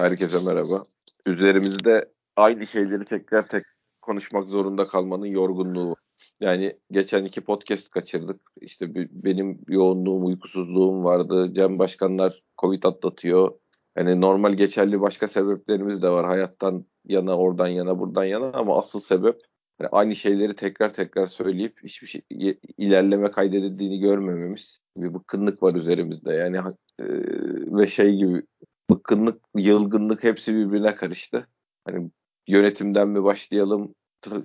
Herkese merhaba. Üzerimizde aynı şeyleri tekrar tek konuşmak zorunda kalmanın yorgunluğu. Yani geçen iki podcast kaçırdık. İşte benim yoğunluğum, uykusuzluğum vardı. Cem Başkanlar Covid atlatıyor. Yani normal geçerli başka sebeplerimiz de var. Hayattan yana, oradan yana, buradan yana ama asıl sebep yani aynı şeyleri tekrar tekrar söyleyip hiçbir şey ilerleme kaydedildiğini görmememiz. Bir bıkkınlık var üzerimizde. Yani e, ve şey gibi bıkkınlık, yılgınlık hepsi birbirine karıştı. Hani yönetimden mi başlayalım,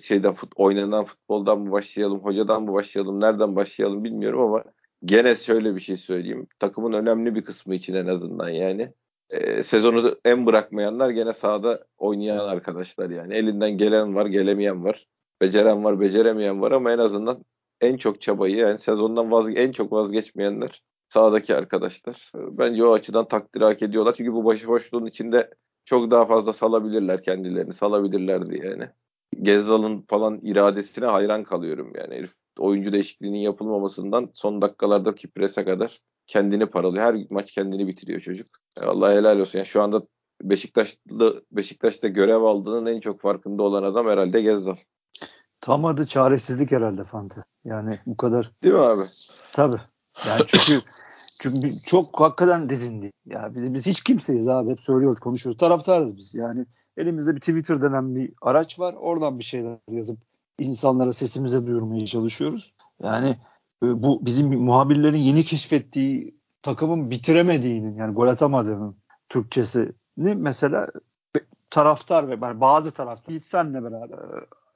şeyden fut, oynanan futboldan mı başlayalım, hocadan mı başlayalım, nereden başlayalım bilmiyorum ama gene şöyle bir şey söyleyeyim. Takımın önemli bir kısmı için en azından yani. E, sezonu en bırakmayanlar gene sahada oynayan arkadaşlar yani. Elinden gelen var, gelemeyen var. Beceren var, beceremeyen var ama en azından en çok çabayı yani sezondan vazge en çok vazgeçmeyenler sahadaki arkadaşlar. Bence o açıdan takdir hak ediyorlar. Çünkü bu başıboşluğun içinde çok daha fazla salabilirler kendilerini. Salabilirlerdi yani. Gezzal'ın falan iradesine hayran kalıyorum yani. Herif oyuncu değişikliğinin yapılmamasından son dakikalardaki prese kadar kendini paralıyor. Her maç kendini bitiriyor çocuk. Allah helal olsun. Yani şu anda Beşiktaşlı Beşiktaş'ta görev aldığının en çok farkında olan adam herhalde Gezzal. Tam adı çaresizlik herhalde Fante. Yani bu kadar. Değil mi abi? Tabii. Yani çünkü çünkü çok hakikaten dizindi. Ya biz, biz hiç kimseyiz abi. Hep söylüyoruz, konuşuyoruz. Taraftarız biz. Yani elimizde bir Twitter denen bir araç var. Oradan bir şeyler yazıp insanlara sesimize duyurmaya çalışıyoruz. Yani e, bu bizim muhabirlerin yeni keşfettiği takımın bitiremediğinin yani gol atamadığının Türkçesini mesela taraftar ve yani bazı taraftar hiç senle beraber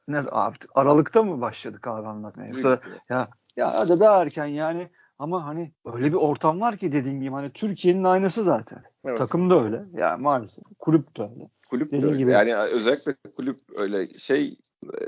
ne artık Aralık'ta mı başladık abi anlatmaya? Yoksa ya ya hadi daha erken yani ama hani öyle bir ortam var ki dediğim gibi hani Türkiye'nin aynası zaten. Evet. Takım da öyle. Yani maalesef kulüp de öyle. Kulüp dediğim de öyle. gibi. Yani özellikle kulüp öyle şey e,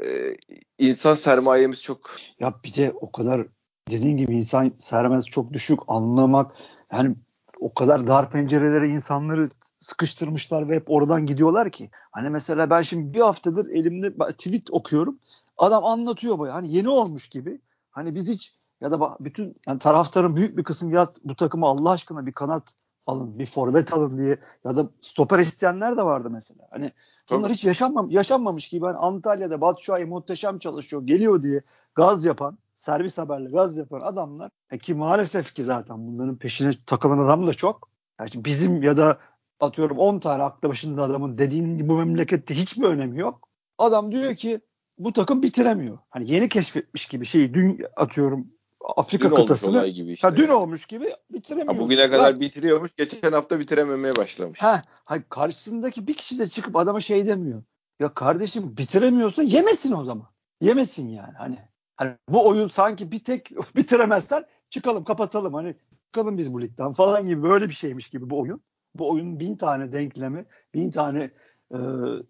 insan sermayemiz çok. Ya bir de o kadar dediğin gibi insan sermayesi çok düşük anlamak yani o kadar dar pencerelere insanları sıkıştırmışlar ve hep oradan gidiyorlar ki. Hani mesela ben şimdi bir haftadır elimde tweet okuyorum. Adam anlatıyor böyle hani yeni olmuş gibi. Hani biz hiç ya da bütün yani taraftarın büyük bir kısmı ya bu takımı Allah aşkına bir kanat alın, bir forvet alın diye ya da stoper isteyenler de vardı mesela. Hani bunlar Tabii. hiç yaşanmam yaşanmamış gibi hani Antalya'da Batshuayi muhteşem çalışıyor, geliyor diye gaz yapan, servis haberle gaz yapan adamlar e ki maalesef ki zaten bunların peşine takılan adam da çok. Yani bizim ya da atıyorum 10 tane aklı başında adamın dediğin bu memlekette hiçbir önemi yok. Adam diyor ki bu takım bitiremiyor. Hani yeni keşfetmiş gibi şeyi dün atıyorum Afrika dün kıtasını. Olmuş gibi işte. Ha, dün olmuş gibi bitiremiyor. Ha, bugüne kadar bitiriyormuş. Geçen hafta bitirememeye başlamış. Ha, hayır, karşısındaki bir kişi de çıkıp adama şey demiyor. Ya kardeşim bitiremiyorsa yemesin o zaman. Yemesin yani. Hani, hani bu oyun sanki bir tek bitiremezsen çıkalım kapatalım. Hani çıkalım biz bu ligden falan gibi böyle bir şeymiş gibi bu oyun. Bu oyunun bin tane denklemi, bin tane e,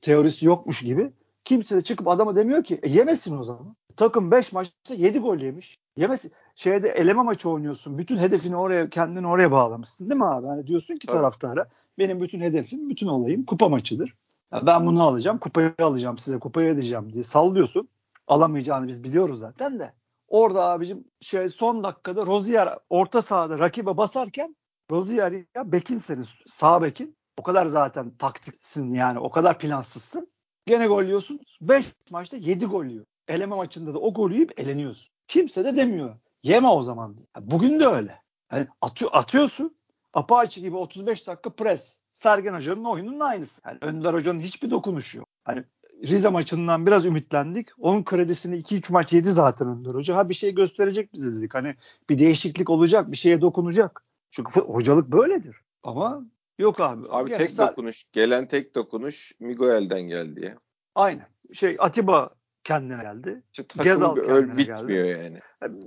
teorisi yokmuş gibi. Kimse de çıkıp adama demiyor ki e, yemesin o zaman. Takım 5 maçta 7 gol yemiş. Yemesin. Şeyde eleme maçı oynuyorsun. Bütün hedefini oraya kendini oraya bağlamışsın değil mi abi? Hani diyorsun ki taraftara benim bütün hedefim, bütün olayım kupa maçıdır. Ya ben bunu alacağım, kupayı alacağım size, kupayı edeceğim diye sallıyorsun. Alamayacağını biz biliyoruz zaten de. Orada abicim şey son dakikada Rozier orta sahada rakibe basarken Rozier ya bekin senin sağ bekin. O kadar zaten taktiksin yani o kadar plansızsın. Gene gol yiyorsun. 5 maçta 7 gol yiyor. Eleme maçında da o golü yiyip eleniyorsun. Kimse de demiyor. Yeme o zaman diye. Bugün de öyle. Yani atıyor, atıyorsun. Apache gibi 35 dakika pres. Sergen Hoca'nın oyunun aynısı. Yani Önder Hoca'nın hiçbir dokunuşu yok. Hani Rize maçından biraz ümitlendik. Onun kredisini 2-3 maç yedi zaten Önder Hoca. Ha bir şey gösterecek bize dedik. Hani bir değişiklik olacak, bir şeye dokunacak. Çünkü hocalık böyledir. Ama yok abi. Abi tek sar- dokunuş, gelen tek dokunuş Miguel'den geldi ya. Aynen. Şey Atiba kendine geldi. İşte Gezal kendine öl, bitmiyor geldi. yani.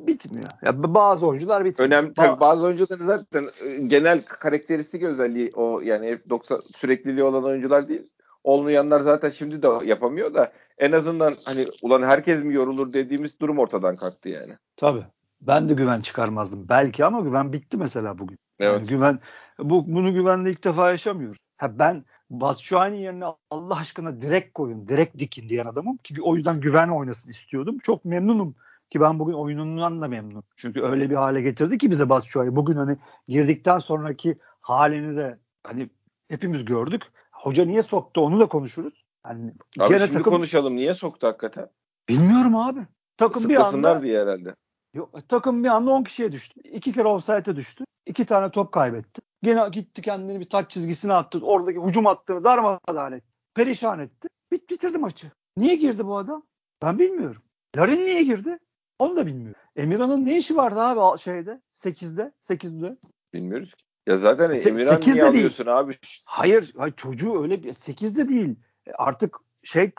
Bitmiyor. Ya bazı oyuncular bitmiyor. Önemli tabii bazı oyuncuların zaten e, genel karakteristik özelliği o yani 90 sürekliliği olan oyuncular değil. Olmayanlar zaten şimdi de yapamıyor da en azından hani ulan herkes mi yorulur dediğimiz durum ortadan kalktı yani. Tabii. Ben de güven çıkarmazdım. Belki ama güven bitti mesela bugün. Evet. Yani güven bu bunu güvenle ilk defa yaşamıyoruz. Ha ben Batshuayi yerine Allah aşkına direkt koyun, direkt dikin diyen adamım ki o yüzden güven oynasın istiyordum. Çok memnunum ki ben bugün oyunundan da memnunum. Çünkü öyle bir hale getirdi ki bize Batshuayi. Bugün hani girdikten sonraki halini de hani hepimiz gördük. hoca niye soktu onu da konuşuruz. Yani Abi gene şimdi takım konuşalım. Niye soktu hakikaten? bilmiyorum abi. Takım bir anda diye herhalde. Yok, takım bir anda 10 kişiye düştü. İki kere offside'e düştü. İki tane top kaybetti. Gene gitti kendini bir taç çizgisine attı. Oradaki hücum hattını darmadağın etti. Perişan etti. Bit bitirdi maçı. Niye girdi bu adam? Ben bilmiyorum. Larin niye girdi? Onu da bilmiyorum. Emirhan'ın ne işi vardı abi şeyde? 8'de. 8'de. Bilmiyoruz ki. Ya zaten Se- Emirhan niye değil. alıyorsun abi? Hayır, hayır çocuğu öyle bir 8'de değil. E, Artık şey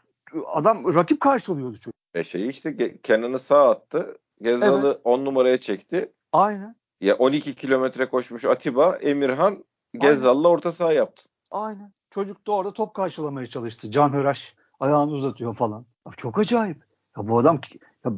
adam rakip karşılıyordu çocuk. E şeyi işte Kenan'ı sağ attı. Gezal'ı 10 numaraya çekti. Aynen. Ya 12 kilometre koşmuş Atiba, Emirhan Gezal'la orta saha yaptı. Aynen. Çocuk da orada top karşılamaya çalıştı. Can Hıraş ayağını uzatıyor falan. Ya çok acayip. Ya bu adam ya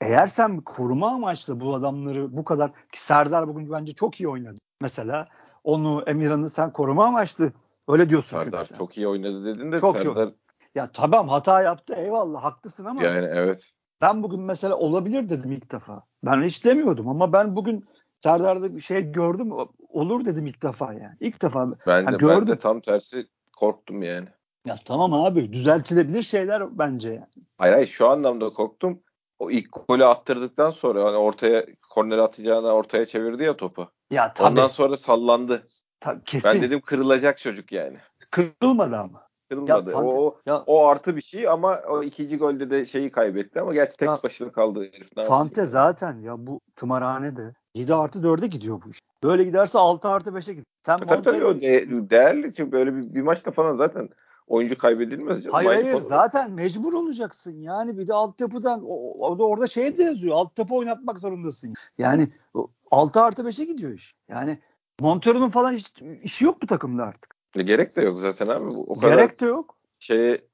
eğer sen koruma amaçlı bu adamları bu kadar ki Serdar bugün bence çok iyi oynadı. Mesela onu Emirhan'ı sen koruma amaçlı öyle diyorsun Serdar çünkü. çok iyi oynadı dedin de Çok iyi Serdar Ya tamam hata yaptı eyvallah haklısın ama yani evet. ben bugün mesela olabilir dedim ilk defa. Ben hiç demiyordum ama ben bugün Serdar'da bir şey gördüm olur dedim ilk defa yani. İlk defa. Ben Ha, de, ben gördüm. de tam tersi korktum yani. Ya tamam abi düzeltilebilir şeyler bence yani. Hayır hayır şu anlamda korktum. O ilk golü attırdıktan sonra hani ortaya korner atacağına ortaya çevirdi ya topu. Ya tabii. Ondan sonra sallandı. Ta- kesin. Ben dedim kırılacak çocuk yani. Kırılmadı ama. Kırılmadı. Ya, o, ya o artı bir şey ama o ikinci golde de şeyi kaybetti ama gerçi tek Ya, başına kaldı herif. Fante yapsın? zaten ya bu tımarhane de 7 artı 4'e gidiyor bu iş. Böyle giderse 6 artı 5'e gidiyor. Sen Tabii tabii Montero- o de- değerli çünkü böyle bir, bir maçta falan zaten oyuncu kaybedilmez. canım. Hayır hayır zaten mecbur olacaksın yani bir de altyapıdan o, o da orada şey de yazıyor altyapı oynatmak zorundasın. Yani o 6 artı 5'e gidiyor iş. Yani Montero'nun falan hiç, işi yok bu takımda artık. E, Gerek de yok zaten abi. O kadar Gerek de yok. şeye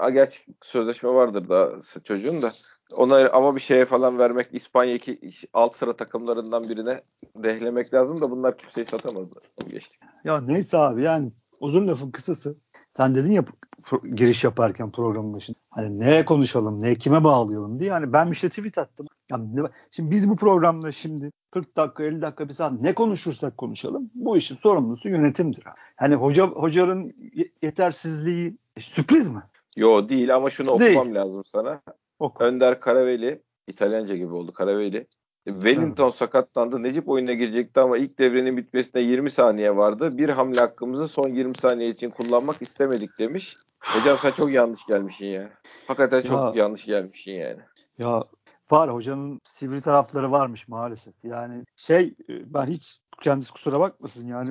a, gerçi sözleşme vardır da çocuğun da ona ama bir şeye falan vermek İspanya iki alt sıra takımlarından birine dehlemek lazım da bunlar kimseyi satamazlar. Onu geçtik. Ya neyse abi yani uzun lafın kısası. Sen dedin ya pro- giriş yaparken programın başında. Hani neye konuşalım, ne kime bağlayalım diye. Yani ben bir şey tweet attım. Ya ne- şimdi biz bu programda şimdi 40 dakika 50 dakika bir saat ne konuşursak konuşalım bu işin sorumlusu yönetimdir. Hani hoca hocanın ye- yetersizliği sürpriz mi? Yo değil ama şunu Değil. okumam lazım sana. Oku. Önder Karaveli İtalyanca gibi oldu Karaveli. Wellington sakatlandı. Necip oyuna girecekti ama ilk devrenin bitmesine 20 saniye vardı. Bir hamle hakkımızı son 20 saniye için kullanmak istemedik demiş. Hocam sen çok yanlış gelmişsin ya. Hakikaten çok Ya. yanlış gelmişsin yani. Ya var hocanın sivri tarafları varmış maalesef. Yani şey e, ben hiç kendisi kusura bakmasın yani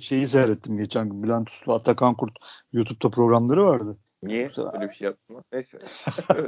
şeyi seyrettim geçen gün Bülent Uslu Atakan Kurt YouTube'da programları vardı. Niye? Yoksa- Öyle bir şey yaptın mı? Neyse.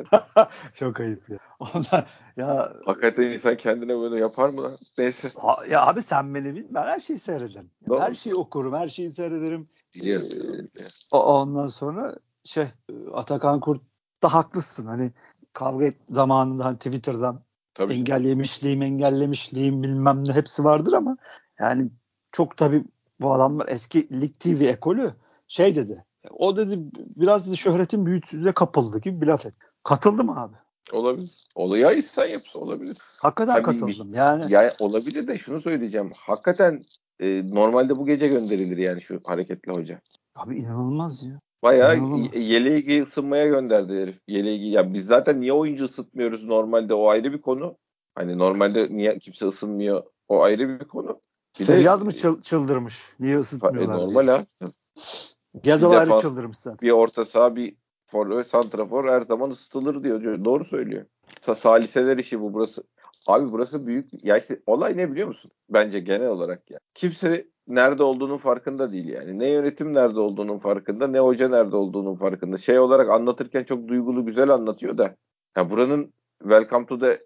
Çok ayıp ya. Ondan ya Hakikaten insan kendine böyle yapar mı? lan? Neyse. ha- ya abi sen beni bil ben her şeyi seyrederim. Doğru. Her şeyi okurum, her şeyi seyrederim. Biliyorum. Ee, biliyorum. Ondan sonra şey Atakan Kurt da haklısın. Hani kavga et zamanında hani Twitter'dan Tabii. engellemişliğim, engellemişliğim bilmem ne hepsi vardır ama yani çok tabii bu adamlar eski Lig TV ekolü şey dedi. O dedi biraz dedi şöhretin büyütüsüne kapıldı gibi bir laf et. Katıldım abi. Olabilir. Olaya insan yapısı olabilir. Hakikaten Tabii katıldım. Yani Ya olabilir de şunu söyleyeceğim. Hakikaten e, normalde bu gece gönderilir yani şu hareketli hoca. abi inanılmaz ya. Bayağı İnanılmaz. yeleği ısınmaya gönderdi herif. Yeleği ya biz zaten niye oyuncu ısıtmıyoruz normalde o ayrı bir konu. Hani normalde niye kimse ısınmıyor o ayrı bir konu. Bir de- Feyyaz mı çıl- çıldırmış? Niye E, ısıtmıyorlar normal diye. ha. Gezal Bir ayrı defans- çıldırmış zaten. Bir orta saha bir for ve santrafor her zaman ısıtılır diyor. diyor. Doğru söylüyor. Sa- Saliseler işi bu burası. Abi burası büyük. Ya işte olay ne biliyor musun? Bence genel olarak ya. Kimse nerede olduğunun farkında değil yani. Ne yönetim nerede olduğunun farkında, ne hoca nerede olduğunun farkında. Şey olarak anlatırken çok duygulu güzel anlatıyor da. Ya buranın Welcome to the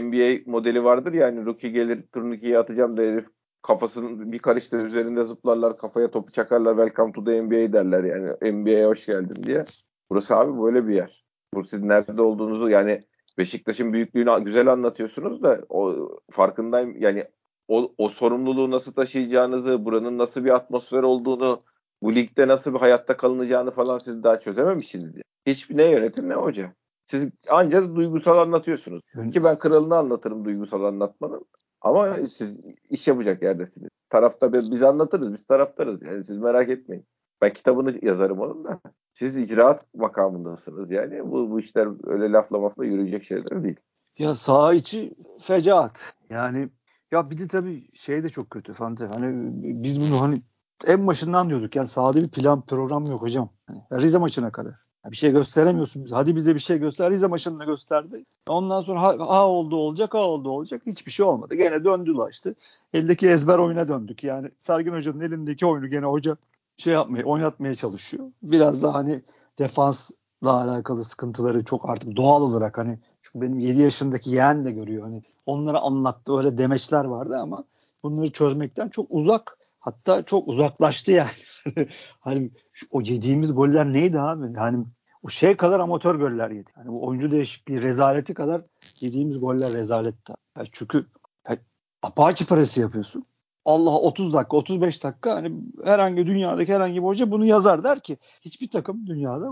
NBA modeli vardır ya hani rookie gelir turnikeyi atacağım da herif kafasının bir karışta üzerinde zıplarlar kafaya topu çakarlar welcome to the NBA derler yani NBA'ye hoş geldin diye. Burası abi böyle bir yer. Bu siz nerede olduğunuzu yani Beşiktaş'ın büyüklüğünü güzel anlatıyorsunuz da o farkındayım yani o, o sorumluluğu nasıl taşıyacağınızı, buranın nasıl bir atmosfer olduğunu, bu ligde nasıl bir hayatta kalınacağını falan siz daha çözememişsiniz. Yani. Hiçbir ne yönetim ne hoca. Siz ancak duygusal anlatıyorsunuz. Ki ben kralını anlatırım duygusal anlatmanın. Ama siz iş yapacak yerdesiniz. Tarafta biz anlatırız, biz taraftarız. Yani siz merak etmeyin. Ben kitabını yazarım onun da. Siz icraat makamındasınız yani. Bu, bu işler öyle lafla mafla yürüyecek şeyler değil. Ya saha içi fecaat. Yani ya bir de tabii şey de çok kötü Fante. Hani biz bunu hani en başından diyorduk yani sahada bir plan program yok hocam. Yani Rize maçına kadar. Bir şey gösteremiyorsun. Hadi bize bir şey göster. Rize maçında gösterdi. Ondan sonra ha, ha oldu olacak, ha oldu olacak. Hiçbir şey olmadı. Gene döndüler işte. Eldeki ezber oyuna döndük. Yani Sergin Hoca'nın elindeki oyunu gene hoca şey yapmaya, oynatmaya çalışıyor. Biraz daha hani defansla alakalı sıkıntıları çok artık doğal olarak hani çünkü benim 7 yaşındaki yeğen de görüyor. Hani onlara anlattı öyle demeçler vardı ama bunları çözmekten çok uzak hatta çok uzaklaştı yani. hani o yediğimiz goller neydi abi? Yani o şey kadar amatör goller yedi. Yani bu oyuncu değişikliği rezaleti kadar yediğimiz goller rezaletti. Yani çünkü yani, apaçı parası yapıyorsun. Allah 30 dakika 35 dakika hani herhangi dünyadaki herhangi bir hoca bunu yazar der ki hiçbir takım dünyada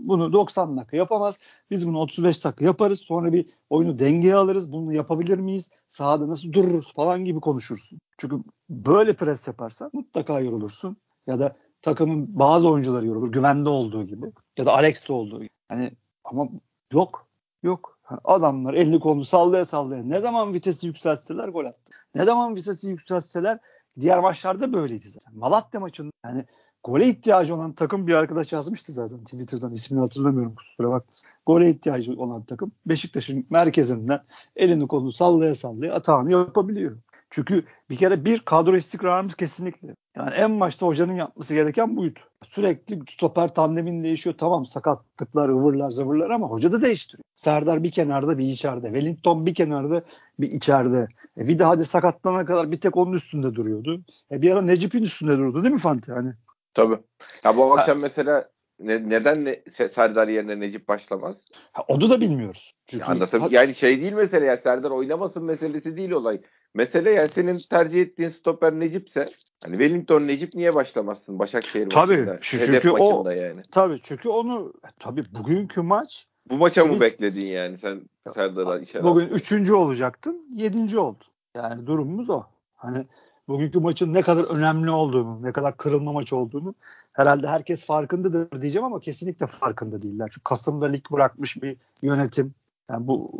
bunu 90 dakika yapamaz. Biz bunu 35 dakika yaparız. Sonra bir oyunu dengeye alırız. Bunu yapabilir miyiz? Sahada nasıl dururuz falan gibi konuşursun. Çünkü böyle pres yaparsan mutlaka yorulursun. Ya da takımın bazı oyuncuları yorulur. Güvende olduğu gibi. Ya da Alex'te olduğu gibi. Hani ama yok. Yok. Adamlar elini kolunu sallaya sallaya ne zaman vitesi yükseltseler gol attı. Ne zaman vitesi yükseltseler diğer maçlarda böyleydi zaten. Malatya maçında yani gole ihtiyacı olan takım bir arkadaş yazmıştı zaten Twitter'dan ismini hatırlamıyorum kusura bakmasın. Gole ihtiyacı olan takım Beşiktaş'ın merkezinden elini kolunu sallaya sallaya atağını yapabiliyor. Çünkü bir kere bir kadro istikrarımız kesinlikle. Yani en başta hocanın yapması gereken buydu. Sürekli stoper tandemin değişiyor. Tamam sakatlıklar, ıvırlar, zıvırlar ama hoca da değiştiriyor. Serdar bir kenarda bir içeride. Wellington bir kenarda bir içeride. E de hadi sakatlanana kadar bir tek onun üstünde duruyordu. E bir ara Necip'in üstünde durdu değil mi Fante? Hani. Tabii. Ya bu akşam ha. mesela ne, neden ne, Serdar yerine Necip başlamaz? Ha, onu da bilmiyoruz. Çünkü ya yani şey değil mesele ya Serdar oynamasın meselesi değil olay. Mesele yani senin tercih ettiğin stoper Necip'se hani Wellington Necip niye başlamazsın Başakşehir tabii, maçında? Çünkü Hedef o, yani. Tabii çünkü onu tabii bugünkü maç bu maça mı bekledin yani sen Serdar'a işaret? Bugün attın. üçüncü olacaktın, yedinci oldu. Yani durumumuz o. Hani bugünkü maçın ne kadar önemli olduğunu, ne kadar kırılma maç olduğunu herhalde herkes farkındadır diyeceğim ama kesinlikle farkında değiller. Çünkü Kasım'da lig bırakmış bir yönetim. Yani bu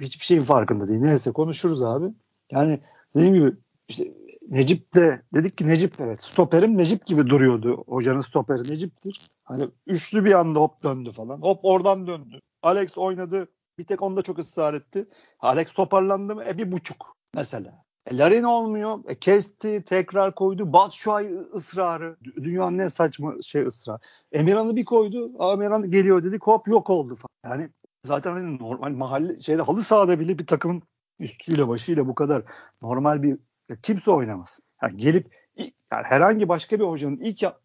hiçbir şeyin farkında değil. Neyse konuşuruz abi. Yani dediğim gibi işte Necip de dedik ki Necip evet stoperim Necip gibi duruyordu. Hocanın stoperi Necip'tir. Hani üçlü bir anda hop döndü falan. Hop oradan döndü. Alex oynadı. Bir tek onda çok ısrar etti. Alex toparlandı mı? E bir buçuk mesela. E, Larin olmuyor. E, kesti, tekrar koydu. Batshuayi ısrarı. Dünyanın en saçma şey ısrar. Emirhan'ı bir koydu. Emirhan geliyor dedik. Hop yok oldu falan. Yani zaten hani normal mahalle şeyde halı sahada bile bir takımın üstüyle başıyla bu kadar normal bir kimse oynamaz. Yani gelip yani herhangi başka bir hocanın ilk yap,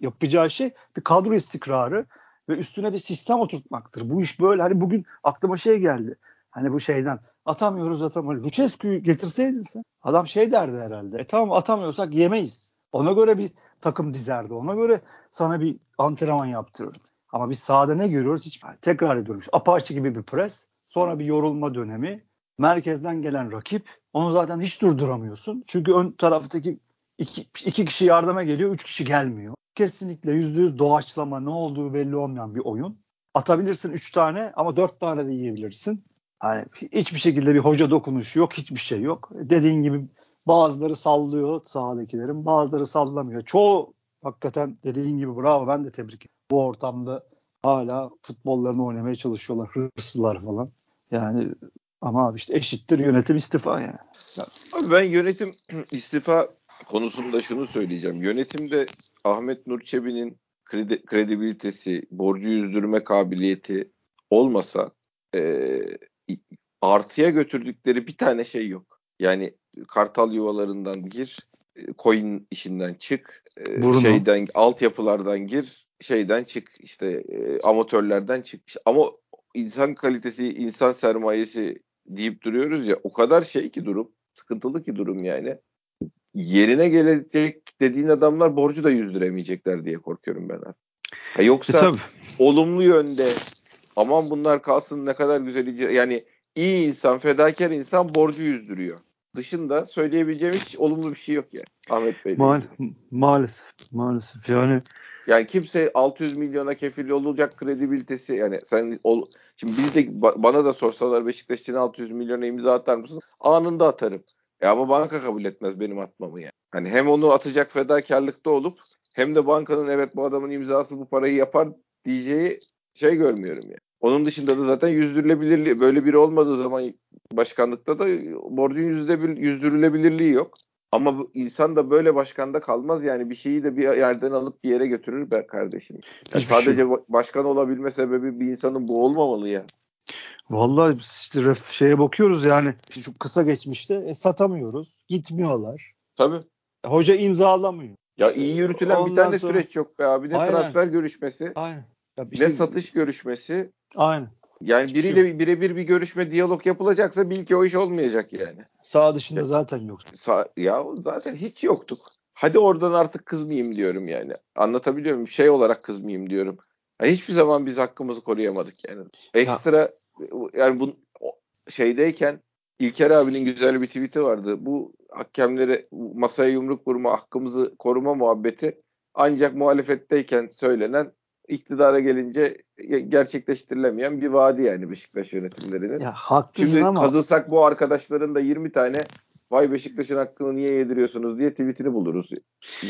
yapacağı şey bir kadro istikrarı ve üstüne bir sistem oturtmaktır. Bu iş böyle. Hani bugün aklıma şey geldi. Hani bu şeyden atamıyoruz atamıyoruz. Lucescu'yu getirseydin sen adam şey derdi herhalde. E tamam atamıyorsak yemeyiz. Ona göre bir takım dizerdi. Ona göre sana bir antrenman yaptırırdı. Ama biz sahada ne görüyoruz? Hiç tekrar ediyorum. Apache gibi bir pres. Sonra bir yorulma dönemi merkezden gelen rakip onu zaten hiç durduramıyorsun. Çünkü ön taraftaki iki, iki kişi yardıma geliyor, üç kişi gelmiyor. Kesinlikle yüzde yüz doğaçlama ne olduğu belli olmayan bir oyun. Atabilirsin üç tane ama dört tane de yiyebilirsin. Yani hiçbir şekilde bir hoca dokunuşu yok, hiçbir şey yok. Dediğin gibi bazıları sallıyor sahadakilerin, bazıları sallamıyor. Çoğu hakikaten dediğin gibi bravo ben de tebrik ederim. Bu ortamda hala futbollarını oynamaya çalışıyorlar, hırslılar falan. Yani ama abi işte eşittir yönetim istifa yani. Abi ben yönetim istifa konusunda şunu söyleyeceğim. Yönetimde Ahmet Nur Çebi'nin kredi, kredibilitesi, borcu yüzdürme kabiliyeti olmasa e, artıya götürdükleri bir tane şey yok. Yani kartal yuvalarından gir, e, coin işinden çık, e, Burnu. şeyden altyapılardan gir, şeyden çık, işte e, amatörlerden çık. Ama insan kalitesi, insan sermayesi deyip duruyoruz ya o kadar şey ki durum sıkıntılı ki durum yani. Yerine gelecek dediğin adamlar borcu da yüzdüremeyecekler diye korkuyorum ben. Ya yoksa e, olumlu yönde aman bunlar kalsın ne kadar güzel yani iyi insan, fedakar insan borcu yüzdürüyor. Dışında söyleyebileceğim hiç olumlu bir şey yok yani Ahmet Bey. Ma- maalesef, maalesef yani Yani kimse 600 milyona kefil olacak kredibilitesi yani sen ol, şimdi biz de bana da sorsalar Beşiktaş için 600 milyona imza atar mısın? Anında atarım. Ya ama banka kabul etmez benim atmamı yani. Hani hem onu atacak fedakarlıkta olup hem de bankanın evet bu adamın imzası bu parayı yapar diyeceği şey görmüyorum yani. Onun dışında da zaten yüzdürülebilirliği böyle biri olmadığı zaman başkanlıkta da borcun yüzde bir yüzdürülebilirliği yok. Ama bu, insan da böyle başkanda kalmaz yani bir şeyi de bir yerden alıp bir yere götürür be kardeşim. Yani sadece şey. başkan olabilme sebebi bir insanın bu olmamalı ya. Vallahi işte şeye bakıyoruz yani şu kısa geçmişte e, satamıyoruz. Gitmiyorlar. Tabii. Hoca imzalamıyor. Ya iyi yürütülen Ondan bir tane sonra... süreç yok be abi. Ne Aynen. transfer görüşmesi. Aynen. Ya bir ne şey... satış görüşmesi. Aynen. Yani biriyle şey birebir bir görüşme, diyalog yapılacaksa bil ki o iş olmayacak yani. Sağ dışında ya, zaten yok. Sağ, ya zaten hiç yoktuk. Hadi oradan artık kızmayayım diyorum yani. Anlatabiliyor muyum? Şey olarak kızmayayım diyorum. Yani hiçbir zaman biz hakkımızı koruyamadık yani. Ekstra ya. yani bu şeydeyken İlker abinin güzel bir tweet'i vardı. Bu hakemlere masaya yumruk vurma hakkımızı koruma muhabbeti ancak muhalefetteyken söylenen iktidara gelince gerçekleştirilemeyen bir vaadi yani Beşiktaş yönetimlerinin. Ya haklısın Şimdi ama. kazılsak bu arkadaşların da 20 tane vay Beşiktaş'ın hakkını niye yediriyorsunuz diye tweetini buluruz.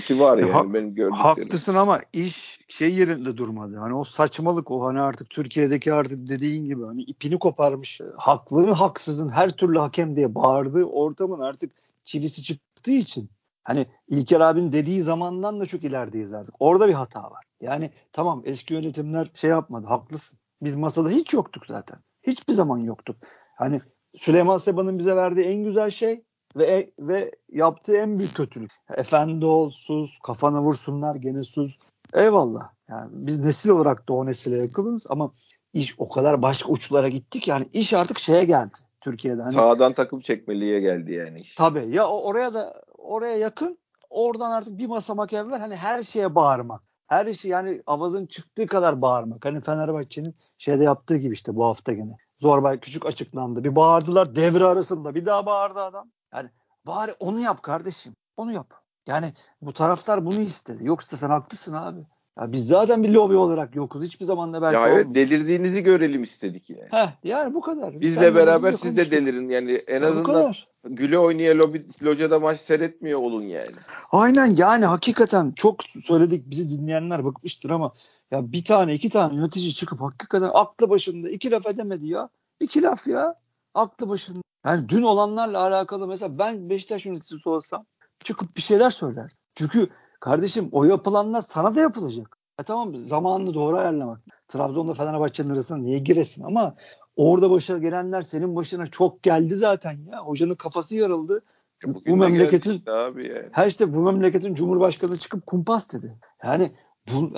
Ki var yani ha, benim gördüklerim. Haklısın ama iş şey yerinde durmadı. Hani o saçmalık o hani artık Türkiye'deki artık dediğin gibi hani ipini koparmış. Haklı mı haksızın her türlü hakem diye bağırdığı ortamın artık çivisi çıktığı için Hani İlker abinin dediği zamandan da çok ilerideyiz artık. Orada bir hata var. Yani tamam eski yönetimler şey yapmadı. Haklısın. Biz masada hiç yoktuk zaten. Hiçbir zaman yoktuk. Hani Süleyman Seba'nın bize verdiği en güzel şey ve ve yaptığı en büyük kötülük. Efendi ol, sus, kafana vursunlar gene sus. Eyvallah. Yani biz nesil olarak da o nesile yakınız ama iş o kadar başka uçlara gittik yani iş artık şeye geldi Türkiye'de. Hani, Sağdan takım çekmeliğe geldi yani. Iş. Tabii ya oraya da oraya yakın oradan artık bir basamak evvel hani her şeye bağırmak. Her şey yani avazın çıktığı kadar bağırmak. Hani Fenerbahçe'nin şeyde yaptığı gibi işte bu hafta gene. Zorbay Küçük açıklandı. Bir bağırdılar devre arasında. Bir daha bağırdı adam. Yani bari onu yap kardeşim. Onu yap. Yani bu taraftar bunu istedi. Yoksa sen haklısın abi. Ya biz zaten bir lobi olarak yokuz. Hiçbir zaman da belki Ya evet delirdiğinizi görelim istedik yani. Heh, yani bu kadar. Bizle beraber siz de delirin yani en ya azından güle oynaya lobi, locada maç seyretmiyor olun yani. Aynen yani hakikaten çok söyledik bizi dinleyenler bıkmıştır ama ya bir tane iki tane yönetici çıkıp hakikaten aklı başında iki laf edemedi ya. İki laf ya. Aklı başında. Yani dün olanlarla alakalı mesela ben Beşiktaş yöneticisi olsam çıkıp bir şeyler söylerdim. Çünkü Kardeşim o yapılanlar sana da yapılacak. E tamam zamanını doğru ayarlamak. Trabzon'da Fenerbahçe'nin arasında niye giresin ama orada başa gelenler senin başına çok geldi zaten ya. Hocanın kafası yarıldı. E bu memleketin işte abi yani. her işte bu memleketin cumhurbaşkanı çıkıp kumpas dedi. Yani bu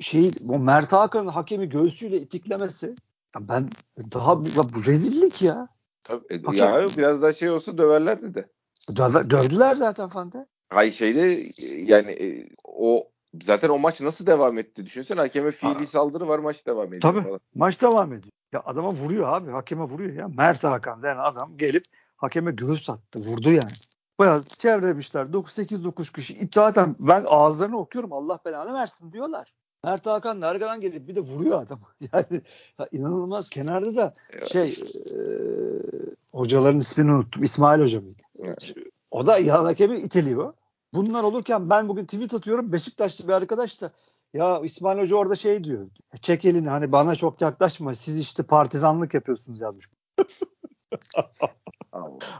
şey o Mert Hakan'ın hakemi göğsüyle itiklemesi ya ben daha ya bu rezillik ya. Tabii, e, Hakem, ya biraz daha şey olsa döverlerdi de. Döver, dövdüler zaten Fante. Hay şeyde yani e, o zaten o maç nasıl devam etti düşünsene hakeme fiili ha. saldırı var maç devam ediyor Tabii falan. maç devam ediyor. Ya adama vuruyor abi hakeme vuruyor ya. Mert Hakan denen adam gelip hakeme göğüs attı vurdu yani. Bayağı çevremişler 9-8-9 kişi. Zaten ben ağızlarını okuyorum Allah belanı versin diyorlar. Mert Hakan arkadan gelip bir de vuruyor adam. Yani ya inanılmaz kenarda da şey e, hocaların ismini unuttum. İsmail Hoca mıydı? Evet. O da yan hakemi iteliyor. Bunlar olurken ben bugün tweet atıyorum. Beşiktaşlı bir arkadaş da ya İsmail Hoca orada şey diyor. Çek elini hani bana çok yaklaşma. Siz işte partizanlık yapıyorsunuz yazmış.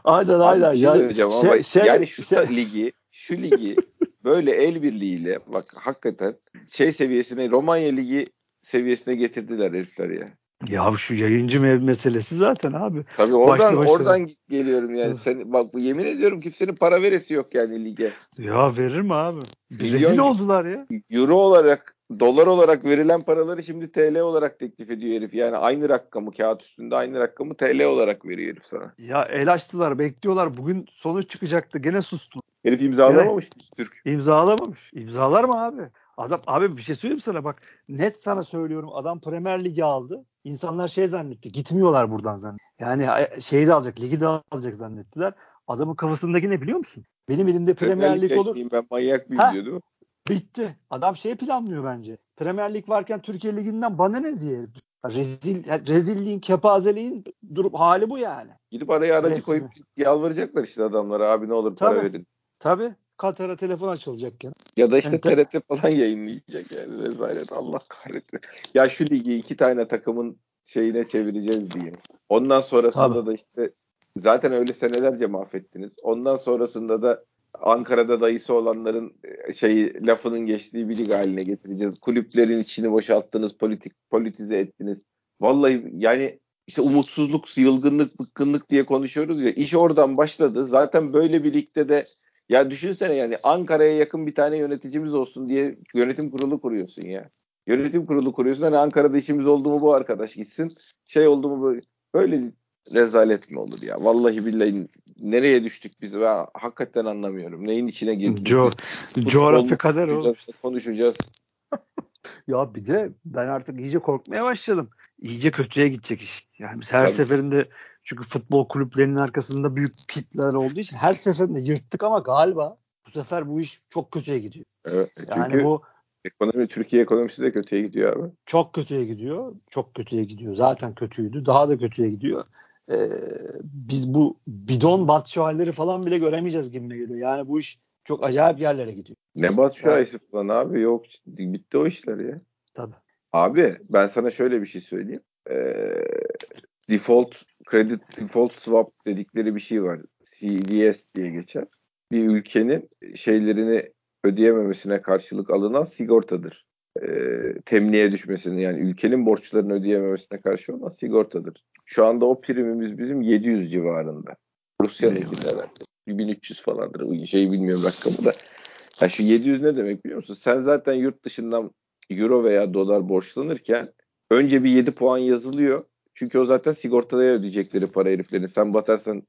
aynen aynen. Şey yani, şey, ama şey, yani şu şey, ligi şu ligi böyle el birliğiyle bak hakikaten şey seviyesine Romanya ligi seviyesine getirdiler herifler ya. Ya şu yayıncı meselesi zaten abi. Tabii oradan başlı oradan geliyorum yani. Sen bak yemin ediyorum kimsenin para veresi yok yani lige. Ya verir mi abi? Rezil oldular ya. Euro olarak dolar olarak verilen paraları şimdi TL olarak teklif ediyor herif. Yani aynı rakamı kağıt üstünde aynı rakamı TL olarak veriyor herif sana. Ya el açtılar bekliyorlar. Bugün sonuç çıkacaktı gene sustu. Herif imzalamamış Gene, Türk. İmzalamamış. İmzalar mı abi? Adam abi bir şey söyleyeyim sana bak. Net sana söylüyorum. Adam Premier Ligi aldı. İnsanlar şey zannetti. Gitmiyorlar buradan zannetti. Yani şeyi de alacak. Ligi de alacak zannettiler. Adamın kafasındaki ne biliyor musun? Benim elimde Premier Lig olur. Ben manyak mıyım diyordu. Bitti. Adam şey planlıyor bence. Premier Lig varken Türkiye Ligi'nden bana ne diye. Rezil, rezilliğin, kepazeliğin durup hali bu yani. Gidip araya aracı Resmi. koyup yalvaracaklar işte adamlara abi ne olur para Tabii. verin. Tabii. Katar'a telefon açılacak yani. Ya da işte Enter- TRT falan yayınlayacak yani rezalet Allah kahretsin. Ya şu ligi iki tane takımın şeyine çevireceğiz diye. Ondan sonrasında Tabii. da işte zaten öyle senelerce mahvettiniz. Ondan sonrasında da Ankara'da dayısı olanların e, şeyi lafının geçtiği bir lig haline getireceğiz. Kulüplerin içini boşalttınız, politik politize ettiniz. Vallahi yani işte umutsuzluk, yılgınlık, bıkkınlık diye konuşuyoruz ya. İş oradan başladı. Zaten böyle bir ligde de ya düşünsene yani Ankara'ya yakın bir tane yöneticimiz olsun diye yönetim kurulu kuruyorsun ya. Yönetim kurulu kuruyorsun. Hani Ankara'da işimiz oldu mu bu arkadaş gitsin. Şey oldu mu böyle. Böyle rezalet mi olur ya? Vallahi billahi nereye düştük biz? Ben hakikaten anlamıyorum. Neyin içine girdik? Co Futbol kadar o. konuşacağız. Ya bir de ben artık iyice korkmaya başladım. İyice kötüye gidecek iş. Yani biz her Tabii. seferinde çünkü futbol kulüplerinin arkasında büyük kitleler olduğu için her seferinde yırttık ama galiba bu sefer bu iş çok kötüye gidiyor. Evet. Yani bu ekonomi Türkiye ekonomisi de kötüye gidiyor abi. çok kötüye gidiyor. Çok kötüye gidiyor. Zaten kötüydü. Daha da kötüye gidiyor. Ee, biz bu bidon Batshuayi'leri falan bile göremeyeceğiz gibi geliyor. Yani bu iş çok acayip yerlere gidiyor. Ne Evet. Şahisi falan abi yok bitti o işler ya. Tabii. Abi ben sana şöyle bir şey söyleyeyim. Ee, default credit default swap dedikleri bir şey var. CDS diye geçer. Bir ülkenin şeylerini ödeyememesine karşılık alınan sigortadır. Ee, temliğe düşmesini yani ülkenin borçlarını ödeyememesine karşı olan sigortadır. Şu anda o primimiz bizim 700 civarında. Rusya'nınki de herhalde. 1300 falandır. Şey bilmiyorum rakamı da. Ya şu 700 ne demek biliyor musun? Sen zaten yurt dışından euro veya dolar borçlanırken önce bir 7 puan yazılıyor. Çünkü o zaten sigortaya ödeyecekleri para heriflerin. Sen batarsan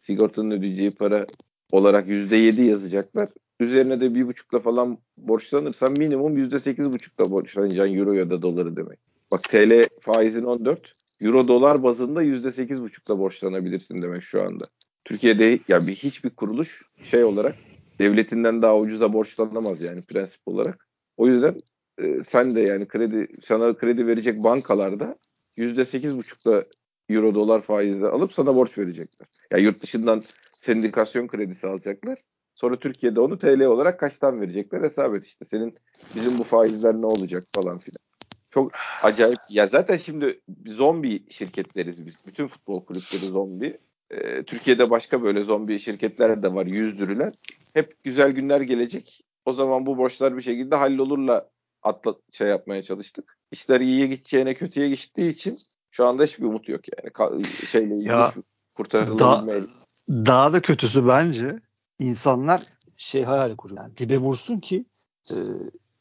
sigortanın ödeyeceği para olarak %7 yazacaklar. Üzerine de bir buçukla falan borçlanırsan minimum %8,5'la borçlanacaksın euro ya da doları demek. Bak TL faizin 14. Euro dolar bazında %8,5'la borçlanabilirsin demek şu anda. Türkiye'de ya bir hiçbir kuruluş şey olarak devletinden daha ucuza borçlanamaz yani prensip olarak. O yüzden e, sen de yani kredi sana kredi verecek bankalarda %8,5'la euro dolar faizle alıp sana borç verecekler. Ya yurt dışından sendikasyon kredisi alacaklar. Sonra Türkiye'de onu TL olarak kaçtan verecekler hesap et işte. Senin bizim bu faizler ne olacak falan filan. Çok acayip. Ya zaten şimdi zombi şirketleriz biz. Bütün futbol kulüpleri zombi. Ee, Türkiye'de başka böyle zombi şirketler de var yüzdürülen. Hep güzel günler gelecek. O zaman bu borçlar bir şekilde hallolurla atla şey yapmaya çalıştık. İşler iyiye gideceğine kötüye gittiği için şu anda hiçbir umut yok yani. Ka- şeyle ilgili Ya, kurtarılabilme. Daha da kötüsü bence insanlar şey hayal kuruyor. Yani dibe vursun ki e,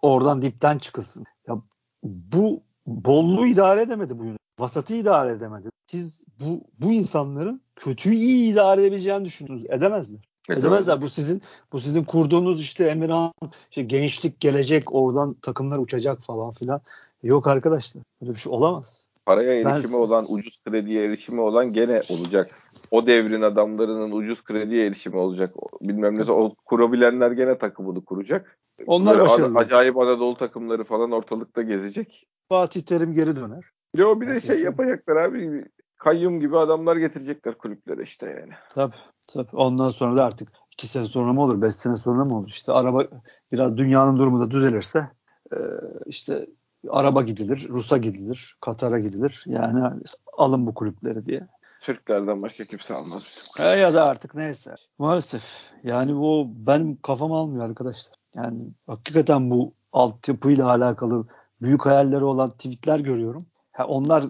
oradan dipten çıkılsın. Ya bu bolluğu idare edemedi bu. Vasatı idare edemedi. Siz bu bu insanların kötüyü iyi idare edebileceğini düşünüyorsunuz. Edemezler. Edemezler. Bu sizin bu sizin kurduğunuz işte Emirhan işte gençlik gelecek oradan takımlar uçacak falan filan. Yok arkadaşlar. Böyle bir şey olamaz. Paraya Ben- erişimi olan, ucuz krediye erişimi olan gene olacak. O devrin adamlarının ucuz krediye erişimi olacak. Bilmem ne. O kurabilenler gene takımını kuracak. Onlar Böyle başarılı. acayip Anadolu takımları falan ortalıkta gezecek. Fatih Terim geri döner. Yo bir de şey yapacaklar abi. Kayyum gibi adamlar getirecekler kulüplere işte yani. Tabii tabii. Ondan sonra da artık iki sene sonra mı olur, beş sene sonra mı olur? İşte araba biraz dünyanın durumu da düzelirse işte araba gidilir, Rus'a gidilir, Katar'a gidilir. Yani alın bu kulüpleri diye. Türklerden başka kimse almaz bizim. E, ya da artık neyse. Maalesef. Yani bu benim kafam almıyor arkadaşlar. Yani hakikaten bu altyapıyla alakalı büyük hayalleri olan tweetler görüyorum. Ha, onlar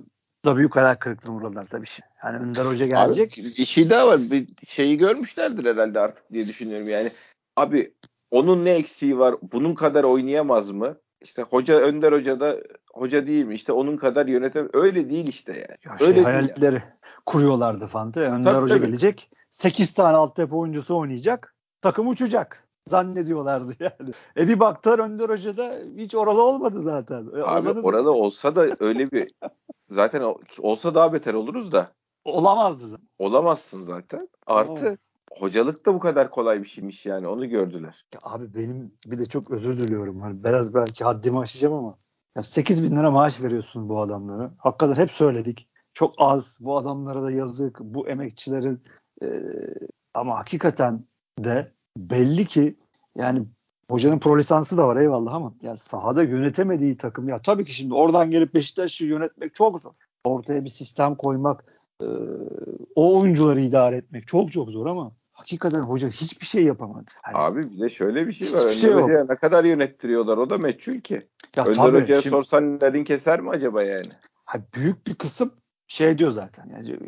da büyük hayal kırıklığına uğradılar tabii. Yani Önder Hoca gelecek. Abi, bir şey daha var. Bir şeyi görmüşlerdir herhalde artık diye düşünüyorum. Yani abi onun ne eksiği var? Bunun kadar oynayamaz mı? İşte hoca Önder Hoca da hoca değil mi? İşte onun kadar yönetem öyle değil işte yani. Ya şey, öyle değil. hayalleri kuruyorlardı Fante. Önder Tabii, Hoca tabii. gelecek. 8 tane altyapı oyuncusu oynayacak. Takım uçacak. Zannediyorlardı yani. E bir baktılar Önder Hoca da hiç oralı olmadı zaten. E, Abi orada olsa da öyle bir zaten olsa daha beter oluruz da olamazdı zaten. olamazsın zaten. Artı Olamaz. Hocalık da bu kadar kolay bir şeymiş yani onu gördüler. Ya abi benim bir de çok özür diliyorum. Hani biraz belki haddimi aşacağım ama ya 8 bin lira maaş veriyorsun bu adamlara. Hakikaten hep söyledik. Çok az. Bu adamlara da yazık. Bu emekçilerin e, ama hakikaten de belli ki yani hocanın pro lisansı da var eyvallah ama ya sahada yönetemediği takım ya tabii ki şimdi oradan gelip Beşiktaş'ı yönetmek çok zor. Ortaya bir sistem koymak, e, o oyuncuları idare etmek çok çok zor ama hakikaten hoca hiçbir şey yapamadı. Yani, Abi bir de şöyle bir şey var. Önder şey Hoca'ya ne kadar yönettiriyorlar o da meçhul ki. Ya Önder tabii, Hoca'ya şimdi, sorsan nerin keser mi acaba yani? Ha, büyük bir kısım şey diyor zaten. Yani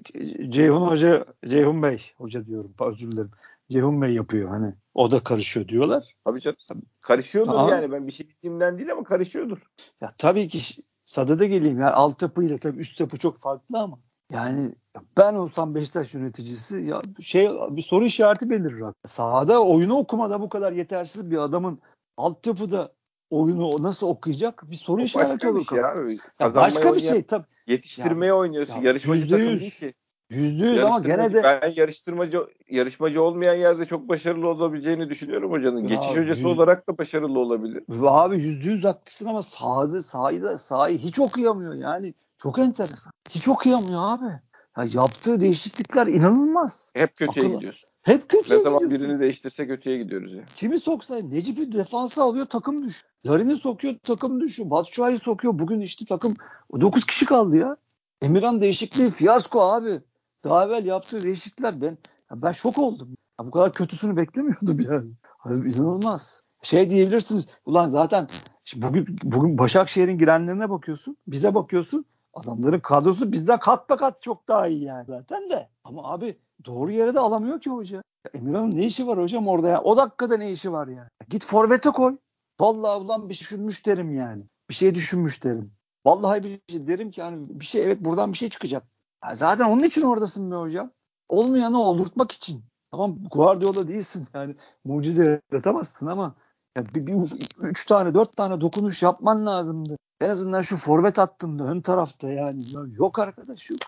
Ceyhun Hoca, Ceyhun Bey hoca diyorum özür dilerim. Ceyhun Bey yapıyor hani o da karışıyor diyorlar. Tabii canım. Karışıyordur Aa, yani ben bir şey dediğimden değil ama karışıyordur. Ya tabii ki sadede geleyim yani altyapıyla tabii üst yapı çok farklı ama yani ben olsam Beşiktaş yöneticisi ya şey bir soru işareti belirir. Sahada oyunu okumada bu kadar yetersiz bir adamın altyapıda oyunu nasıl okuyacak bir soru işareti olur. Şey abi. Ya başka bir şey tabii. Yetiştirmeye yani, oynuyorsun. Ya, Yarışmacı takım değil ki. Yüzde yüz ama gene de ben yarıştırmacı yarışmacı olmayan yerde çok başarılı olabileceğini düşünüyorum hocanın. Ya, Geçiş hocası yüz... olarak da başarılı olabilir. Abi yüzde yüz haklısın ama sahada sahayı da sahayı hiç okuyamıyor yani. Çok enteresan. Hiç okuyamıyor abi. Ya yaptığı değişiklikler inanılmaz. Hep kötüye Akıl... gidiyorsun. Hep kötüye Ne zaman birini değiştirse kötüye gidiyoruz ya. Kimi soksa Necip'i defansa alıyor takım düş. Larin'i sokuyor takım düşüyor. Batshuayi sokuyor. Bugün işte takım 9 kişi kaldı ya. Emirhan değişikliği fiyasko abi. Daha evvel yaptığı değişiklikler ben ben şok oldum. Ya bu kadar kötüsünü beklemiyordum yani. Abi inanılmaz. Şey diyebilirsiniz. Ulan zaten bugün bugün Başakşehir'in girenlerine bakıyorsun. Bize bakıyorsun. Adamların kadrosu bizden kat be kat çok daha iyi yani zaten de. Ama abi doğru yere de alamıyor ki hoca. Emirhan'ın ne işi var hocam orada ya? O dakikada ne işi var ya? Git forvete koy. Vallahi ulan bir şey düşünmüş derim yani. Bir şey düşünmüş derim. Vallahi bir şey derim ki hani bir şey evet buradan bir şey çıkacak. Ya zaten onun için oradasın be hocam. Olmayanı oldurtmak için. Tamam Guardiola değilsin yani mucize yaratamazsın ama ya bir, bir, üç tane dört tane dokunuş yapman lazımdı. En azından şu forvet hattında ön tarafta yani. Ya yok arkadaş yok.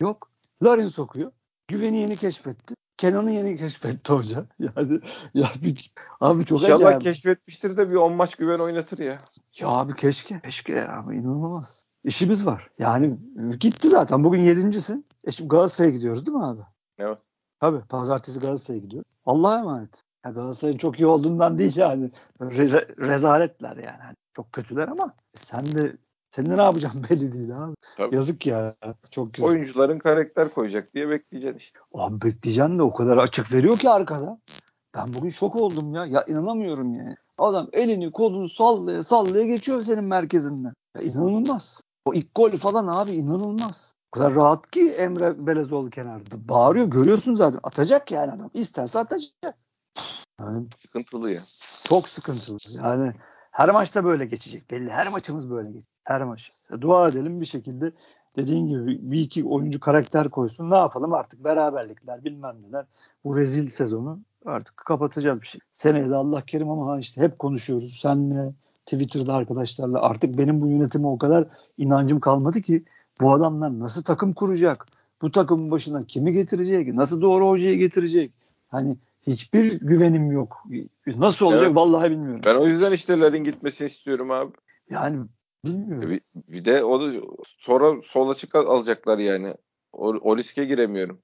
Yok. Larin sokuyor. Güveni yeni keşfetti. Kenan'ı yeni keşfetti hoca. Yani ya bir, abi çok İnşallah acayip. keşfetmiştir de bir 10 maç güven oynatır ya. Ya abi keşke. Keşke ya abi inanılmaz. İşimiz var. Yani gitti zaten. Bugün yedincisin. E şimdi Galatasaray'a gidiyoruz değil mi abi? Evet. Tabii. Pazartesi Galatasaray'a gidiyor. Allah'a emanet. Ya Galatasaray'ın çok iyi olduğundan değil yani. Re- rezaletler yani. Çok kötüler ama sen de sen de ne yapacaksın belli değil abi. Tabii. Yazık ya. Çok yazık. Oyuncuların karakter koyacak diye bekleyeceksin işte. Abi bekleyeceksin de o kadar açık veriyor ki arkada. Ben bugün şok oldum ya. Ya inanamıyorum yani. Adam elini kolunu sallaya sallaya geçiyor senin merkezinden. Ya inanılmaz. O ilk gol falan abi inanılmaz. O kadar rahat ki Emre Belezoğlu kenarda. Bağırıyor görüyorsun zaten. Atacak yani adam. İsterse atacak. Yani, sıkıntılı ya. Çok sıkıntılı. Yani her maçta böyle geçecek. Belli. Her maçımız böyle geçecek. Her maç. Dua edelim bir şekilde dediğin gibi bir iki oyuncu karakter koysun. Ne yapalım artık beraberlikler bilmem neler. Bu rezil sezonu artık kapatacağız bir şey. Seneye de Allah kerim ama işte hep konuşuyoruz. Senle Twitter'da arkadaşlarla artık benim bu yönetime o kadar inancım kalmadı ki bu adamlar nasıl takım kuracak? Bu takımın başına kimi getirecek? Nasıl doğru hocayı getirecek? Hani hiçbir güvenim yok. Nasıl olacak evet. vallahi bilmiyorum. Ben o yüzden işte Larin gitmesini istiyorum abi. Yani bilmiyorum. Bir, bir de o da sonra sol açık alacaklar yani. O, o riske giremiyorum.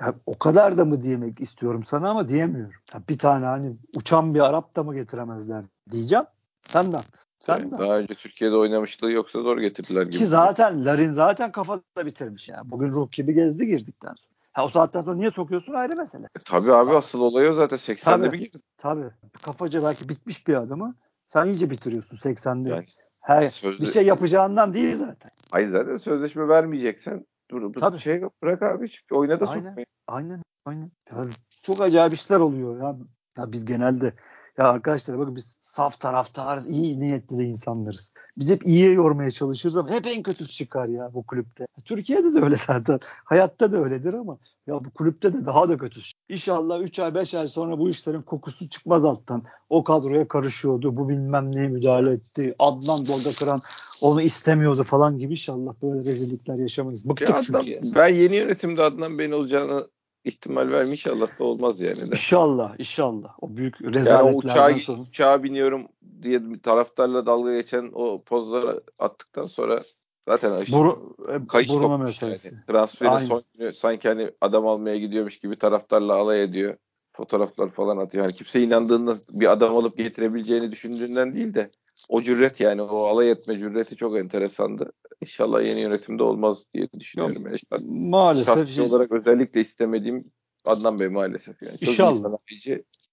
Ya, o kadar da mı diyemek istiyorum sana ama diyemiyorum. Ya, bir tane hani uçan bir Arap da mı getiremezler diyeceğim. Sen de haklısın. Sen yani de daha önce Türkiye'de oynamışlığı yoksa zor getirdiler gibi. Ki zaten Larin zaten kafada bitirmiş yani. Bugün ruh gibi gezdi girdikten sonra. Ha, o saatten sonra niye sokuyorsun ayrı mesele. E, tabii abi ha. asıl olay o zaten 80'de tabii, bir girdi. Tabii. Kafaca belki bitmiş bir adamı sen iyice bitiriyorsun 80'de. Yani, Her, sözde... Bir şey yapacağından değil zaten. Hayır zaten sözleşme vermeyeceksen dur, dur Tabii. şey bırak abi çünkü oyuna da aynen, sokmayın. Aynen aynen. Yani çok acayip işler oluyor ya. ya biz genelde ya arkadaşlar bakın biz saf taraftarız, iyi niyetli de insanlarız. Biz hep iyiye yormaya çalışırız ama hep en kötüsü çıkar ya bu kulüpte. Türkiye'de de öyle zaten. Hayatta da öyledir ama ya bu kulüpte de daha da kötüsü. İnşallah 3 ay 5 ay sonra bu işlerin kokusu çıkmaz alttan. O kadroya karışıyordu, bu bilmem neye müdahale etti. Adnan Dolga Kıran onu istemiyordu falan gibi inşallah böyle rezillikler yaşamayız. Bıktık ya çünkü. Adnan, Ben yeni yönetimde Adnan Bey'in olacağını ihtimal verme inşallah da olmaz yani. De. İnşallah, inşallah. O büyük rezaletlerden yani uçağa, sonra. uçağa biniyorum diye taraftarla dalga geçen o pozları attıktan sonra zaten işte, Buru, e, kayış burma meselesi. Yani. Transferin Aynen. son günü sanki hani adam almaya gidiyormuş gibi taraftarla alay ediyor. Fotoğraflar falan atıyor. Yani kimse inandığında bir adam alıp getirebileceğini düşündüğünden değil de o cüret yani o alay etme cüreti çok enteresandı. İnşallah yeni yönetimde olmaz diye düşünüyorum. Yok, yani. maalesef. Şahsi olarak özellikle istemediğim Adnan Bey maalesef. Yani. Çok İnşallah.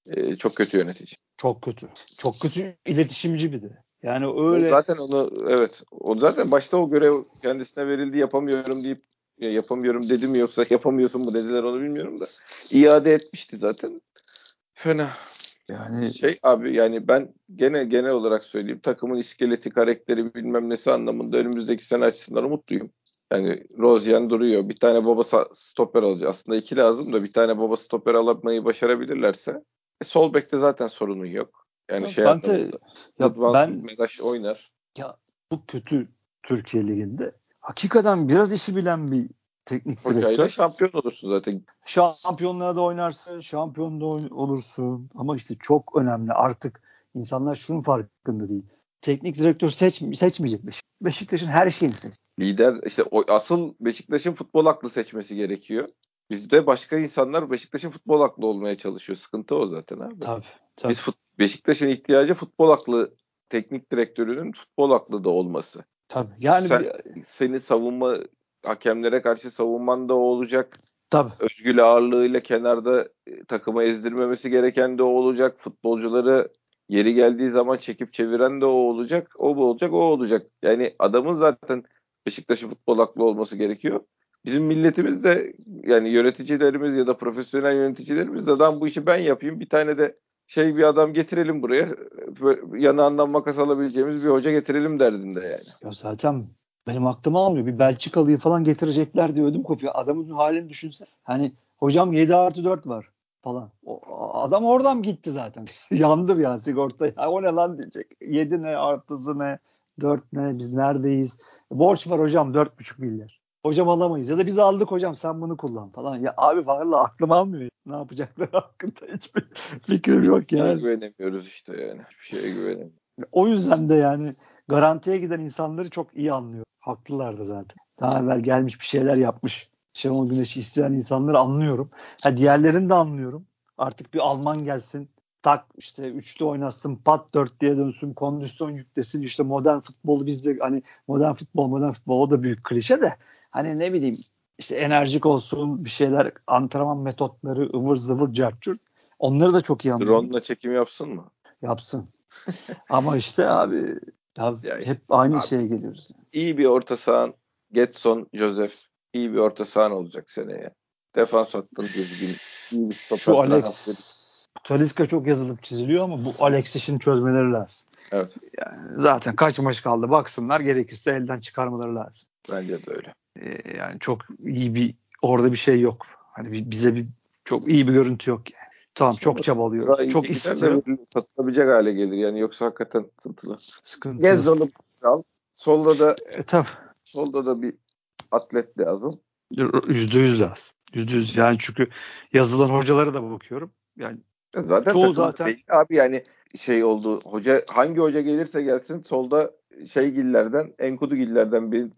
e, çok kötü yönetici. Çok kötü. Çok kötü iletişimci bir de. Yani öyle. Zaten onu evet. O zaten başta o görev kendisine verildi yapamıyorum deyip ya yapamıyorum dedi mi yoksa yapamıyorsun mu dediler onu bilmiyorum da iade etmişti zaten. Fena. Yani şey abi yani ben gene genel olarak söyleyeyim takımın iskeleti, karakteri bilmem nesi anlamında önümüzdeki sene açısından umutluyum. Yani Rozian duruyor. Bir tane baba stoper alacak. Aslında iki lazım da bir tane baba stoper alamayı başarabilirlerse e, sol bekte zaten sorunun yok. Yani ya şey Fante, ya ben Medaş oynar. Ya bu kötü Türkiye liginde hakikaten biraz işi bilen bir teknik direktör. Hocayla şampiyon olursun zaten. Şampiyonluğa da oynarsın, şampiyon da olursun. Ama işte çok önemli artık insanlar şunun farkında değil. Teknik direktör seç, seçmeyecek Beşiktaş'ın her şeyini seç. Lider işte o, asıl Beşiktaş'ın futbol aklı seçmesi gerekiyor. Bizde başka insanlar Beşiktaş'ın futbol aklı olmaya çalışıyor. Sıkıntı o zaten abi. Tabii. tabii. Biz fut, Beşiktaş'ın ihtiyacı futbol aklı teknik direktörünün futbol aklı da olması. Tabii. Yani Sen, bir... seni savunma hakemlere karşı savunman da o olacak. Tabii. Özgül ağırlığıyla kenarda e, takımı ezdirmemesi gereken de o olacak. Futbolcuları yeri geldiği zaman çekip çeviren de o olacak. O bu olacak, o olacak. Yani adamın zaten Beşiktaş'ın futbol aklı olması gerekiyor. Bizim milletimiz de yani yöneticilerimiz ya da profesyonel yöneticilerimiz de adam bu işi ben yapayım. Bir tane de şey bir adam getirelim buraya. Yanağından makas alabileceğimiz bir hoca getirelim derdinde yani. Ya zaten benim aklım almıyor. Bir Belçikalı'yı falan getirecekler diye ödüm kopuyor. Adamın halini düşünsen. Hani hocam 7 artı 4 var falan. O, adam oradan gitti zaten. Yandır ya sigorta. Ya, o ne lan diyecek. 7 ne artısı ne 4 ne biz neredeyiz. Borç var hocam 4,5 milyar. Hocam alamayız ya da biz aldık hocam sen bunu kullan falan. Ya abi vallahi aklım almıyor. Ne yapacaklar hakkında hiçbir fikrim yok yani. güvenemiyoruz işte yani. Hiçbir şeye güvenemiyoruz. O yüzden de yani garantiye giden insanları çok iyi anlıyor. Haklılar da zaten. Daha evvel gelmiş bir şeyler yapmış. Şenol Güneş'i isteyen insanları anlıyorum. Ha diğerlerini de anlıyorum. Artık bir Alman gelsin. Tak işte üçlü oynasın, pat dört diye dönsün, kondisyon yüklesin. İşte modern futbolu bizde hani modern futbol, modern futbol o da büyük klişe de hani ne bileyim işte enerjik olsun bir şeyler antrenman metotları ıvır zıvır cartçur. Onları da çok iyi anlıyorum. Drone'la çekim yapsın mı? Yapsın. Ama işte abi Yani, hep aynı abi, şeye geliyoruz. İyi bir orta sahan Getson, Joseph iyi bir orta sahan olacak seneye. Defans hattın düzgün. İyi bir stoper. Şu Alex Taliska çok yazılıp çiziliyor ama bu Alex işini çözmeleri lazım. Evet. Yani zaten kaç maç kaldı baksınlar gerekirse elden çıkarmaları lazım. Bence de öyle. Ee, yani çok iyi bir orada bir şey yok. Hani bize bir çok iyi bir görüntü yok yani. Tamam çok çabalıyor. Çok istiyor. Satılabilecek hale gelir yani yoksa hakikaten sıkıntılı. Sıkıntılı. Gezzal'ı al. Solda da e, tabii. solda da bir atlet lazım. Yüzde yüz lazım. Yüzde yüz yani çünkü yazılan hocalara da bakıyorum. Yani e, zaten çoğu zaten belli abi yani şey oldu. Hoca hangi hoca gelirse gelsin solda şey gillerden, Enkudu gillerden bir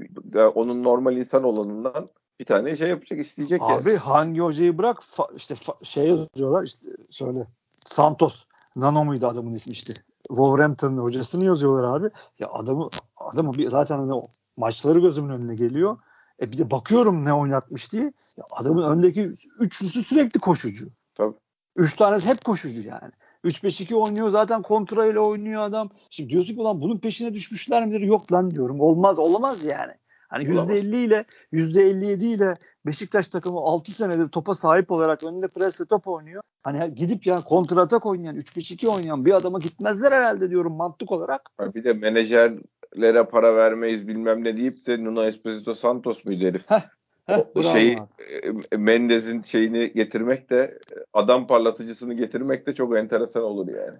onun normal insan olanından bir tane şey yapacak isteyecek Abi yani. hangi hocayı bırak fa- işte fa- şey yazıyorlar işte şöyle Santos Nano muydu adamın ismi işte. Wolverhampton'ın hocasını yazıyorlar abi. Ya adamı adamı bir, zaten hani maçları gözümün önüne geliyor. E bir de bakıyorum ne oynatmış diye. Ya adamın öndeki üçlüsü sürekli koşucu. Tabii. Üç tanesi hep koşucu yani. 3-5-2 oynuyor zaten kontra ile oynuyor adam. Şimdi diyorsun ki ulan bunun peşine düşmüşler midir? Yok lan diyorum. Olmaz olamaz yani. Hani %50 ile %57 ile Beşiktaş takımı 6 senedir topa sahip olarak önünde presle top oynuyor. Hani gidip yani kontratak oynayan 3-5-2 oynayan bir adama gitmezler herhalde diyorum mantık olarak. Bir de menajerlere para vermeyiz bilmem ne deyip de Nuno Espirito Santos muydu herif? Heh, Heh, şey e, Mendez'in şeyini getirmek de adam parlatıcısını getirmek de çok enteresan olur yani.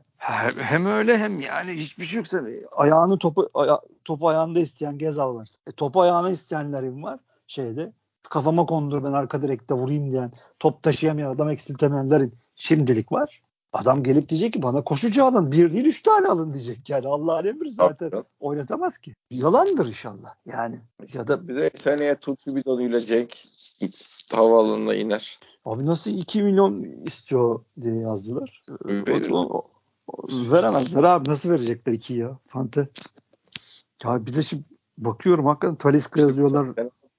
Hem öyle hem yani hiçbir şey yoksa ayağını topu aya, topu ayağında isteyen Gezal var. E, topu ayağına isteyenlerim var şeyde kafama kondur ben arka direkte vurayım diyen, top taşıyamayan, adam eksiltemeyenlerin şimdilik var. Adam gelip diyecek ki bana koşucu alın. Bir değil üç tane alın diyecek. Yani Allah'ın emri zaten Tabii. oynatamaz ki. Yalandır inşallah. Yani ya da Bir de seneye Tutsu Bidon'uyla Cenk havaalanına iner. abi nasıl 2 milyon istiyor diye yazdılar. Verir. o- o- o- veremezler abi. Nasıl verecekler 2 ya? Fante. Ya bir de şimdi bakıyorum hakikaten Talisca yazıyorlar.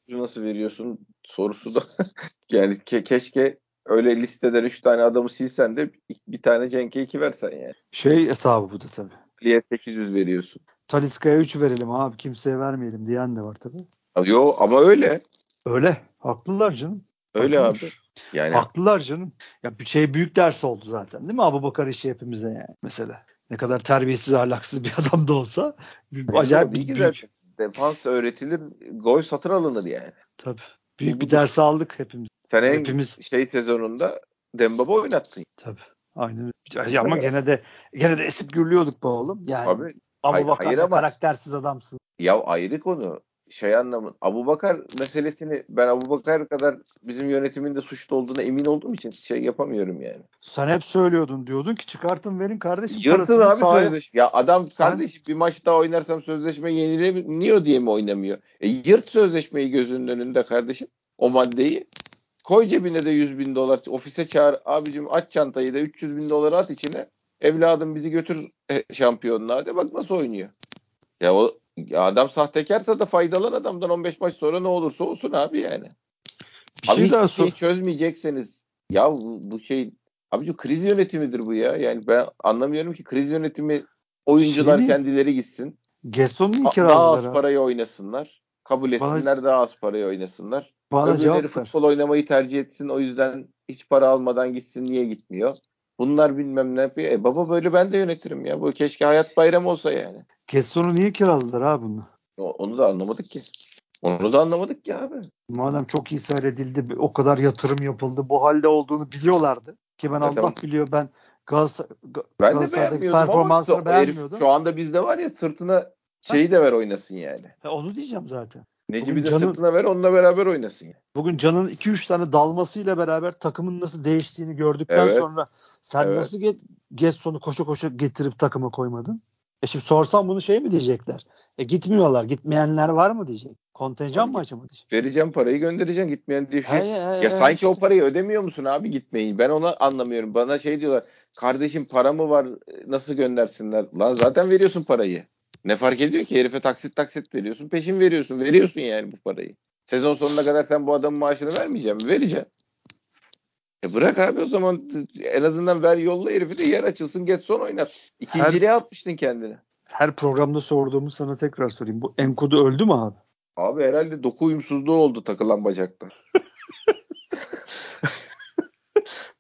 Nasıl veriyorsun sorusu da yani ke- keşke öyle listeden 3 tane adamı silsen de bir tane Cenk'e 2 versen yani. Şey hesabı bu da tabii. Liye 800 veriyorsun. Talisca'ya 3 verelim abi kimseye vermeyelim diyen de var tabii. Yo ama öyle. Öyle. Haklılar canım. Öyle Haklılar. abi. Yani Haklılar canım. Ya bir şey büyük ders oldu zaten değil mi Abu Bakar işi hepimize yani mesela. Ne kadar terbiyesiz ahlaksız bir adam da olsa bir, acayip bir ki büyük. Defans öğretilir, gol satın alınır yani. tabii, büyük bir ders aldık hepimiz. Sen en Hepimiz şey sezonunda Dembaba oynattın. tabii. Aynen. öyle. Ama gene de gene de esip gürlüyorduk be oğlum. Yani Abi Abu hayır- Bakar hayır da ama- karaktersiz adamsın. ya ayrı konu. Şey anlamın. Abu Bakar meselesini ben Abu Bakar kadar bizim yönetimin de suçlu olduğuna emin olduğum için şey yapamıyorum yani. Sen hep söylüyordun diyordun ki çıkartın verin kardeşim Yırtın parasını abi sahaya. sözleşme. Ya adam kardeşim bir maç daha oynarsam sözleşme yenilemiyor diye mi oynamıyor? E yırt sözleşmeyi gözünün önünde kardeşim. O maddeyi. Koy cebine de 100 bin dolar. Ofise çağır. Abicim aç çantayı da 300 bin dolar at içine. Evladım bizi götür e, şampiyonluğa de bak nasıl oynuyor. Ya o ya adam sahtekarsa da faydalan adamdan 15 maç sonra ne olursa olsun abi yani. Bir Abi şey daha sor. şey çözmeyecekseniz ya bu, bu şey abi kriz yönetimidir bu ya. Yani ben anlamıyorum ki kriz yönetimi oyuncular Şey değil. kendileri gitsin. Gesson'u niye Daha kiraladılar az parayı oynasınlar. Kabul Bana- etsinler daha az parayı oynasınlar. Bana Öbürleri ver. futbol oynamayı tercih etsin. O yüzden hiç para almadan gitsin niye gitmiyor? Bunlar bilmem ne yapıyor. E baba böyle ben de yönetirim ya. Bu keşke hayat bayram olsa yani. Gesson'u niye kiraladılar abi bunu? Onu da anlamadık ki. Onu da anlamadık ki abi. Madem çok iyi seyredildi, o kadar yatırım yapıldı, bu halde olduğunu biliyorlardı. Ki ben Zaten- Allah biliyor ben Galatasaray, Ga- Ben Galatasaray'daki performansını ama herif beğenmiyordum. şu anda bizde var ya sırtına şeyi de ver oynasın yani. E, onu diyeceğim zaten. Necip'i de canım- sırtına ver onunla beraber oynasın. Yani. Bugün Can'ın 2-3 tane dalmasıyla beraber takımın nasıl değiştiğini gördükten Evet. sonra sen Evet. nasıl get, Gesson'u koşa koşa getirip takıma koymadın? E şimdi sorsam bunu şey mi diyecekler? E gitmiyorlar. Gitmeyenler var mı diyecek. Kontenjan mı acaba diyecek. Vereceğim parayı göndereceksin gitmeyen diye şey. He, he, Ya he, sanki o işte. parayı ödemiyor musun abi gitmeyi? Ben onu anlamıyorum. Bana şey diyorlar. Kardeşim para mı var? Nasıl göndersinler? Lan zaten veriyorsun parayı. Ne fark ediyor ki? Herife taksit taksit veriyorsun. Peşin veriyorsun. Veriyorsun yani bu parayı. Sezon sonuna kadar sen bu adamın maaşını vermeyeceksin mi? Vereceksin. E bırak abi o zaman en azından ver yolla herifi de yer açılsın geç son oynat. İkinciliğe atmıştın kendini. Her programda sorduğumu sana tekrar sorayım. Bu Enkudu öldü mü abi? Abi herhalde doku uyumsuzluğu oldu takılan bacakta.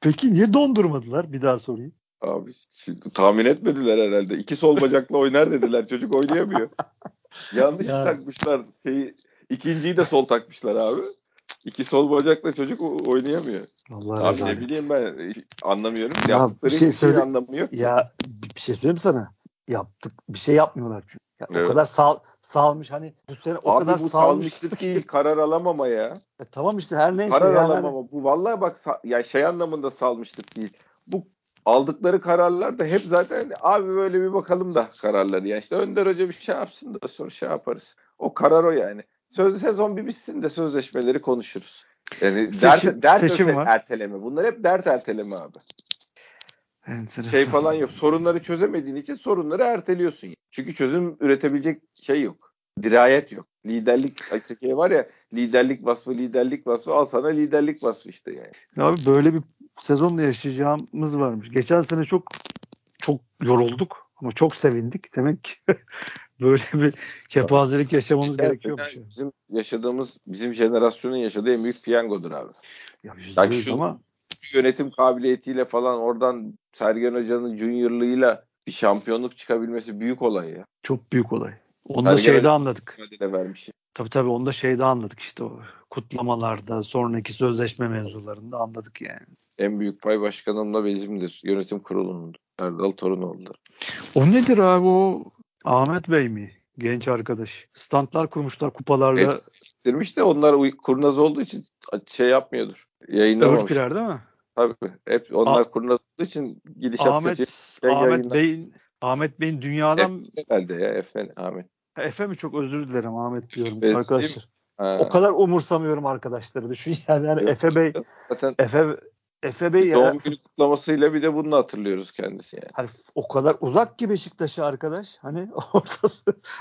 Peki niye dondurmadılar? Bir daha sorayım. Abi tahmin etmediler herhalde. İki sol bacakla oynar dediler. Çocuk oynayamıyor. Yanlış Ya. takmışlar. Şeyi, ikinciyi de sol takmışlar abi. İki sol bacakla çocuk oynayamıyor. Allah Abi ne bileyim ben hiç anlamıyorum. Ya, Yaptıkları bir şey hiçbir şey söyle- anlamı yok. Ya bir şey söyleyeyim sana. Yaptık. Bir şey yapmıyorlar çünkü. Ya Evet. O kadar sal, salmış hani bu sene o Abi kadar bu salmış. salmışlık değil karar alamama ya. E, tamam işte her neyse. karar yani hani- alamama. Bu vallahi bak ya şey anlamında salmışlık değil. Bu aldıkları kararlar da hep zaten abi böyle bir bakalım da kararları. Ya işte Önder Hoca bir şey yapsın da sonra şey yaparız. O karar o yani. Söz sezon bir bitsin de sözleşmeleri konuşuruz. Yani Seçim- dert, dert seçim öte- var. erteleme. Bunlar hep dert erteleme abi. Enteresan. Şey falan yok. Sorunları çözemediğin için sorunları erteliyorsun. Çünkü çözüm üretebilecek şey yok. Dirayet yok. Liderlik şey var ya liderlik vasfı liderlik vasfı al sana liderlik vasfı işte yani. Abi böyle bir sezonda yaşayacağımız varmış. Geçen sene çok çok yorulduk ama çok sevindik. Demek ki böyle bir kepazelik yaşamamız gerekiyormuş. Yani Bizim yaşadığımız bizim jenerasyonun yaşadığı en büyük piyangodur abi. Ya yüz şu- ama Yönetim kabiliyetiyle falan oradan Sergen Hoca'nın juniorlığıyla bir şampiyonluk çıkabilmesi büyük olay ya. çok büyük olay. Onu da şeyde anladık. Mücadele vermiş. Tabii tabii onu da şeyde anladık işte o kutlamalarda, sonraki sözleşme mevzularında anladık yani. En büyük pay başkanımla bizimdir. Yönetim kurulunun. Erdal Torunoğlu'dur. O nedir abi o Ahmet Bey mi? Genç arkadaş. Standlar kurmuşlar kupalarla. Evet. de onlar kurnaz olduğu için şey yapmıyordur. Yayınlamamış. Örtüler değil mi? Tabii. Hep onlar Ah- kurnaz olduğu için gidişat Ahmet kötü. Ahmet yayınlar. Bey'in Ahmet Bey'in dünyadan Efe herhalde ya Efe Ahmet. Efe mi çok özür dilerim Ahmet diyorum Bezdim. arkadaşlar. Ha. O kadar umursamıyorum arkadaşları düşün yani, yani Yok, Efe Bey Zaten Efe Efe Bey ya doğum günü kutlamasıyla bir de bunu hatırlıyoruz kendisi yani. hani o kadar uzak ki Beşiktaş'a arkadaş. Hani orada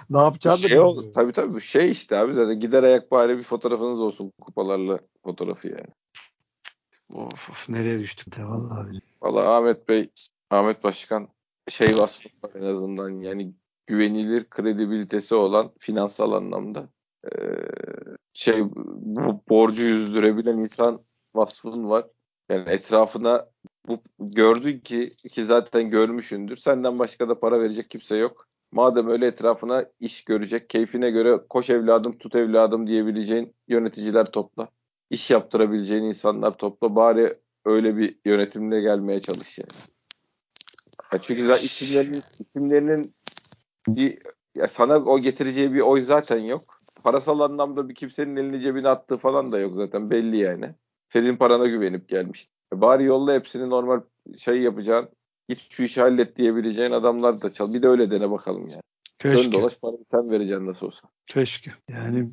ne yapacağını Şey oldu. bilmiyor. Tabii tabii şey işte abi zaten gider ayak bari bir fotoğrafınız olsun kupalarla fotoğrafı yani. Of, of nereye düştük de vallahi. Valla Ahmet Bey, Ahmet Başkan şey vasfı en azından yani güvenilir kredibilitesi olan finansal anlamda eee, şey bu borcu yüzdürebilen insan vasfın var. Yani etrafına bu gördün ki ki zaten görmüşündür. Senden başka da para verecek kimse yok. Madem öyle etrafına iş görecek, keyfine göre koş evladım, tut evladım diyebileceğin yöneticiler topla. İş yaptırabileceğin insanlar topla. Bari öyle bir yönetimle gelmeye çalış yani. Ya çünkü isimlerinin, isimlerinin bir ya sana o getireceği bir oy zaten yok. Parasal anlamda bir kimsenin elini cebine attığı falan da yok zaten belli yani. Senin parana güvenip gelmiş. E Bari yolla hepsini normal şey yapacağın, git şu işi hallet diyebileceğin adamlar da çal. Bir de öyle dene bakalım yani. Dön Keşke. dolaş parayı sen vereceksin nasıl olsa. Keşke. Yani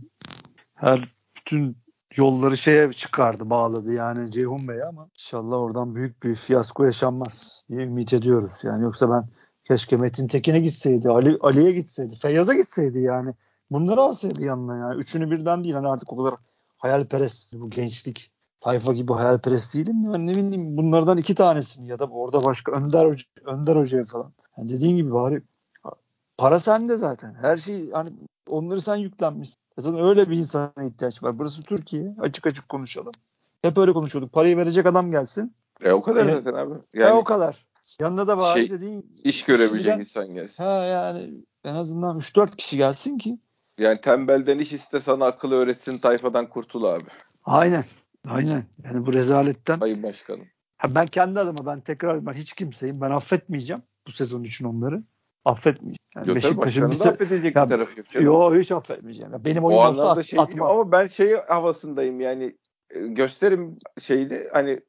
her bütün yolları şeye çıkardı, bağladı yani Ceyhun Bey ama inşallah oradan büyük bir fiyasko yaşanmaz diye ümit ediyoruz. Yani yoksa ben keşke Metin Tekin'e gitseydi, Ali Ali'ye gitseydi, Feyyaz'a gitseydi yani. Bunları alsaydı yanına yani. Üçünü birden değil hani artık o kadar hayalperest bu gençlik tayfa gibi hayalperest değilim. Yani ne bileyim bunlardan iki tanesini ya da orada başka Önder Hoca, Önder Hoca'ya falan. Yani dediğin gibi bari para sende zaten. Her şey hani onları sen yüklenmişsin. Zaten öyle bir insana ihtiyaç var. Burası Türkiye. Açık açık konuşalım. Hep öyle konuşuyorduk. Parayı verecek adam gelsin. E o kadar E, zaten abi. Ya Yani o kadar. Yanında da bari şey, dediğin iş görebilecek kişiden- insan gelsin. Ha yani en azından 3-4 kişi gelsin ki. Yani tembelden iş iste sana akıl öğretsin tayfadan kurtul abi. Aynen. Aynen. Yani bu rezaletten. Sayın Başkanım. Ha ben kendi adıma ben tekrar ben hiç kimseyim. Ben affetmeyeceğim bu sezon için onları. Affetmeyeceğim. Yani Yok, Beşiktaş'ın bir se- affedilecek Ya, bir tarafı yok canım. Yo hiç affetmeyeceğim. Ya benim o oyun olsa anlamda at, şey atmam. ama ben şey havasındayım yani gösterim şeyini hani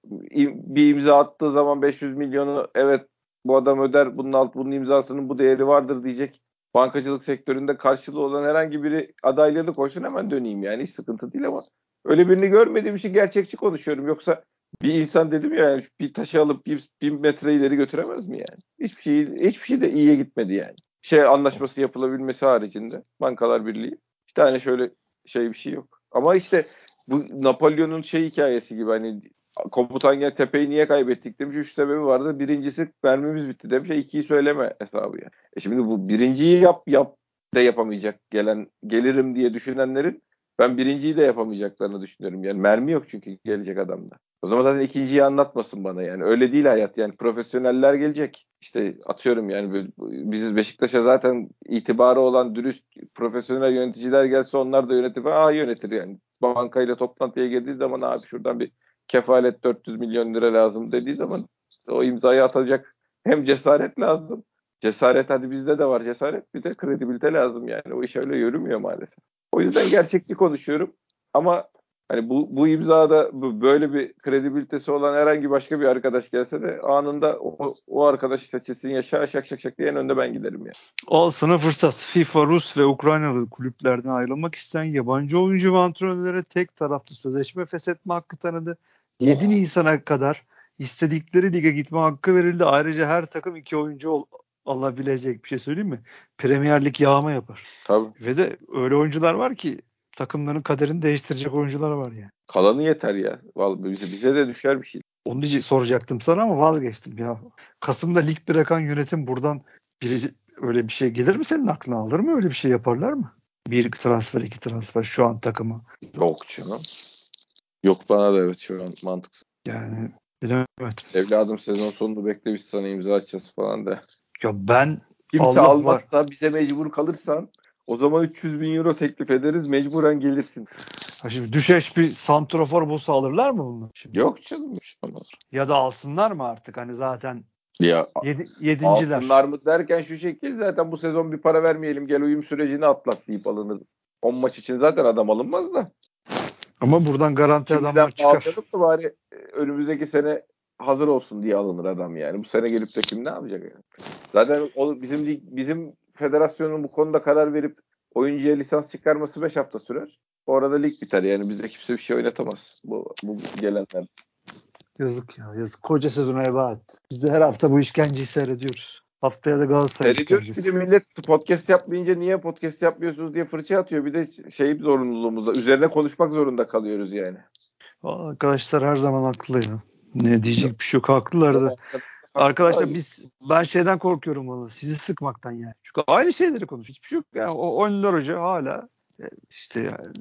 bir imza attığı zaman 500 milyonu evet bu adam öder bunun alt bunun imzasının bu değeri vardır diyecek bankacılık sektöründe karşılığı olan herhangi biri adaylığını koysun hemen döneyim yani hiç sıkıntı değil ama öyle birini görmediğim için gerçekçi konuşuyorum yoksa bir insan dedim ya yani bir taşı alıp bir, bir metre ileri götüremez mi yani? Hiçbir şey hiçbir şey de iyiye gitmedi yani. Şey anlaşması yapılabilmesi haricinde Bankalar Birliği bir tane şöyle şey bir şey yok. Ama işte bu Napolyon'un şey hikayesi gibi hani komutan gel tepeyi niye kaybettik demiş. Üç sebebi vardı. Birincisi mermimiz bitti demiş. E, ikiyi söyleme hesabı ya. E şimdi bu birinciyi yap yap de yapamayacak gelen gelirim diye düşünenlerin ben birinciyi de yapamayacaklarını düşünüyorum. Yani mermi yok çünkü gelecek adamda. O zaman zaten ikinciyi anlatmasın bana yani. Öyle değil hayat yani. Profesyoneller gelecek. İşte atıyorum yani biz Beşiktaş'a zaten itibarı olan dürüst profesyonel yöneticiler gelse onlar da yönetir. Aa yönetir yani. Bankayla toplantıya girdiği zaman abi şuradan bir kefalet 400 milyon lira lazım dediği zaman o imzayı atacak hem cesaret lazım. Cesaret hadi bizde de var cesaret bir de kredibilite lazım yani. O iş öyle yürümüyor maalesef. O yüzden gerçekçi konuşuyorum. Ama hani bu, bu imzada böyle bir kredibilitesi olan herhangi başka bir arkadaş gelse de anında o, o arkadaş seçilsin yaşa şak şak şak diye en önde ben giderim yani. Al sana fırsat. FIFA, Rus ve Ukraynalı kulüplerden ayrılmak isteyen yabancı oyuncu ve antrenörlere tek taraflı sözleşme feshetme hakkı tanıdı. 7 Nisan'a kadar istedikleri lige gitme hakkı verildi. Ayrıca her takım iki oyuncu ol- alabilecek bir şey söyleyeyim mi? Premier Lig yağma yapar. Tabii. Ve de öyle oyuncular var ki takımların kaderini değiştirecek oyuncular var yani. Kalanı yeter ya. Vallahi bize, bize de düşer bir şey. Onu diye soracaktım sana ama vazgeçtim ya. Kasım'da lig bırakan yönetim buradan biri öyle bir şey gelir mi senin aklına alır mı? Öyle bir şey yaparlar mı? Bir transfer, iki transfer şu an takıma. Yok canım. Yok bana da evet şu an mantıksız. Yani bilemedim. Evladım sezon sonunu bekle biz sana imza atacağız falan da. Ya ben Kimse Allah almazsa bize mecbur kalırsan o zaman 300 bin euro teklif ederiz mecburen gelirsin. Ha şimdi düşeş bir santrofor bulsa alırlar mı bunu? Şimdi? Yok canım. olmaz. Ya da alsınlar mı artık hani zaten Ya yedi, yedinciler. alsınlar mı derken şu şekil zaten bu sezon bir para vermeyelim gel uyum sürecini atlat deyip alınır. 10 maç için zaten adam alınmaz da. Ama buradan garanti adamlar çıkar. da bari e, önümüzdeki sene hazır olsun diye alınır adam yani. Bu sene gelip de kim ne yapacak yani? Zaten o bizim lig- bizim federasyonun bu konuda karar verip oyuncuya lisans çıkarması 5 hafta sürer. O arada lig biter yani bize kimse bir şey oynatamaz bu, bu gelenler. Yazık ya yazık. Koca sezonu heba etti. Biz de her hafta bu işkenceyi seyrediyoruz. Haftaya da Galatasaray Seyrediyoruz bir de millet podcast yapmayınca niye podcast yapmıyorsunuz diye fırça atıyor. Bir de şey zorunluluğumuzda üzerine konuşmak zorunda kalıyoruz yani. Arkadaşlar her zaman haklı ya. Ne diyecek bir şey yok. Haklılar da. Arkadaşlar biz ben şeyden korkuyorum valla. Sizi sıkmaktan yani. Çünkü aynı şeyleri konuşuyor. Hiçbir şey yok. Yani o Önder Hoca hala e, işte yani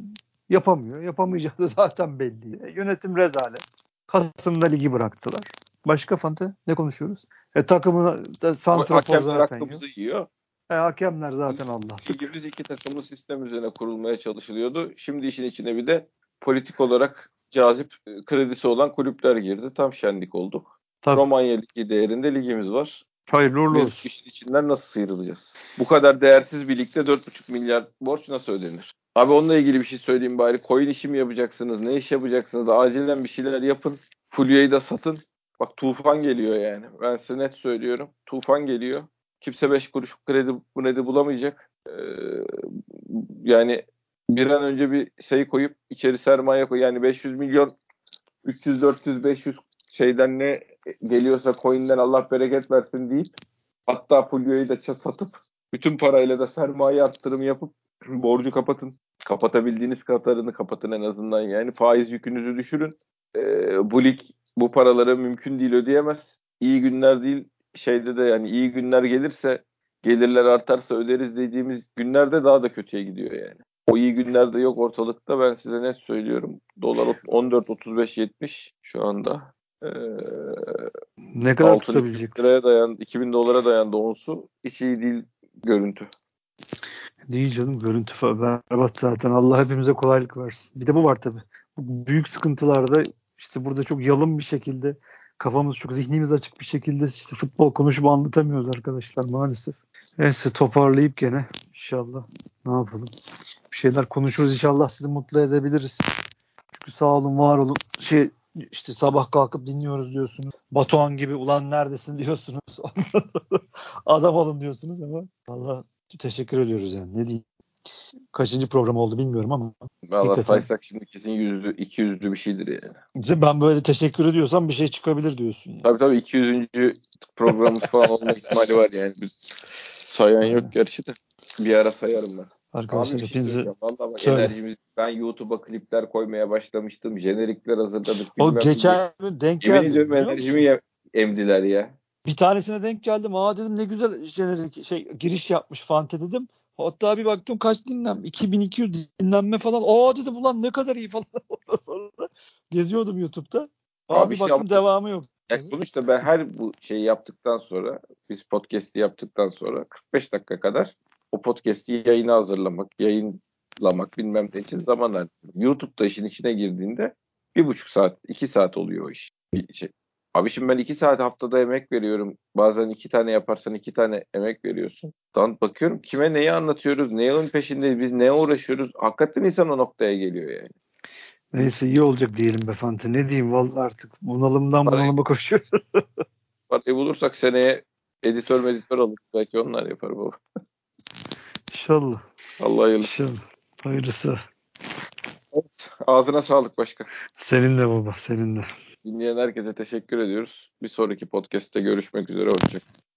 yapamıyor. Yapamayacağı da zaten belli. E, yönetim rezalet. Kasım'da ligi bıraktılar. Başka Fante ne konuşuyoruz? E takımına da santrafor Hakemler zaten yok. hakkımızı yiyor. E, hakemler zaten Allah. Ligimiz iki takımlı sistem üzerine kurulmaya çalışılıyordu. Şimdi işin içine bir de politik olarak cazip e, kredisi olan kulüpler girdi. Tam şenlik olduk. Tabii. Romanya Ligi değerinde ligimiz var. Hayırlı uğurlu Biz olsun. işin içinden nasıl sıyrılacağız? Bu kadar değersiz bir ligde 4,5 milyar borç nasıl ödenir? Abi onunla ilgili bir şey söyleyeyim bari. Coin işi mi yapacaksınız? Ne iş yapacaksınız? Acilen bir şeyler yapın. Fulya'yı da satın. Bak tufan geliyor yani. Ben size net söylüyorum. Tufan geliyor. Kimse 5 kuruş kredi, kredi bulamayacak. Ee, yani bir an önce bir şey koyup içeri sermaye koy. Yani 500 milyon 300, 400, 500 şeyden ne geliyorsa coin'den Allah bereket versin deyip hatta Fulya'yı da satıp bütün parayla da sermaye arttırım yapıp borcu kapatın. Kapatabildiğiniz kadarını kapatın en azından yani faiz yükünüzü düşürün. Ee, bu lig bu paraları mümkün değil ödeyemez. İyi günler değil şeyde de yani iyi günler gelirse gelirler artarsa öderiz dediğimiz günlerde daha da kötüye gidiyor yani. O iyi günlerde yok ortalıkta ben size net söylüyorum. Dolar 14 35 70 şu anda. Ee, Ne kadar altın tutabilecek? 2000 liraya dayandı, 2000 dolara dayandı onsu. Hiç iyi değil görüntü. Değil canım görüntü berbat zaten. Allah hepimize kolaylık versin. Bir de bu var tabii. Bu büyük sıkıntılarda işte burada çok yalın bir şekilde kafamız çok zihnimiz açık bir şekilde işte futbol konuşup anlatamıyoruz arkadaşlar maalesef. Neyse toparlayıp gene inşallah ne yapalım. Bir şeyler konuşuruz inşallah sizi mutlu edebiliriz. Çünkü sağ olun var olun. Şey işte sabah kalkıp dinliyoruz diyorsunuz. Batuhan gibi ulan neredesin diyorsunuz. Adam olun diyorsunuz ama valla teşekkür ediyoruz yani. Ne diyeyim. Kaçıncı program oldu bilmiyorum ama. Valla saysak şimdi kesin yüzlü, 200'lü bir şeydir yani. Ben böyle teşekkür ediyorsam bir şey çıkabilir diyorsun. Yani. Tabii tabii 200. programımız falan olma ihtimali var yani. Biz sayan yok gerçi de. Bir ara sayarım ben. Arkadaşlar Abi şey hepinize söyleyeceğim. Vallahi bak Söyle. enerjimiz ben YouTube'a klipler koymaya başlamıştım. Jenerikler hazırladık. o geçen gün denk Yemin geldim. ediyorum enerjimi emdiler ya. Bir tanesine denk geldim. Aa dedim ne güzel jenerik şey giriş yapmış Fante dedim. Hatta bir baktım kaç dinlenme 2200 dinlenme falan. Aa dedim ulan ne kadar iyi falan. Ondan sonra geziyordum YouTube'da. Abi, Abi şey baktım yaptım. devamı yok. Ya sonuçta ben her bu şeyi yaptıktan sonra biz podcast'i yaptıktan sonra 45 dakika kadar o podcast'i yayına hazırlamak, yayınlamak bilmem ne için zaman harcadım. YouTube'da işin içine girdiğinde bir buçuk saat, iki saat oluyor o iş. Bir şey. Abi şimdi ben iki saat haftada emek veriyorum. Bazen iki tane yaparsan iki tane emek veriyorsun. Dan bakıyorum kime neyi anlatıyoruz, neyin peşindeyiz, biz neye uğraşıyoruz. Hakikaten insan o noktaya geliyor yani. Neyse iyi olacak diyelim be Fante. Ne diyeyim vallahi artık bunalımdan Parayı- bunalıma koşuyor. Parayı bulursak seneye editör meditör alır. Belki onlar yapar baba. İnşallah. Allah hayırlısı. İnşallah. Hayırlısı. Ağzına sağlık başka. Senin de baba senin de. Dinleyen herkese teşekkür ediyoruz. Bir sonraki podcast'te görüşmek üzere. Hoşçakalın.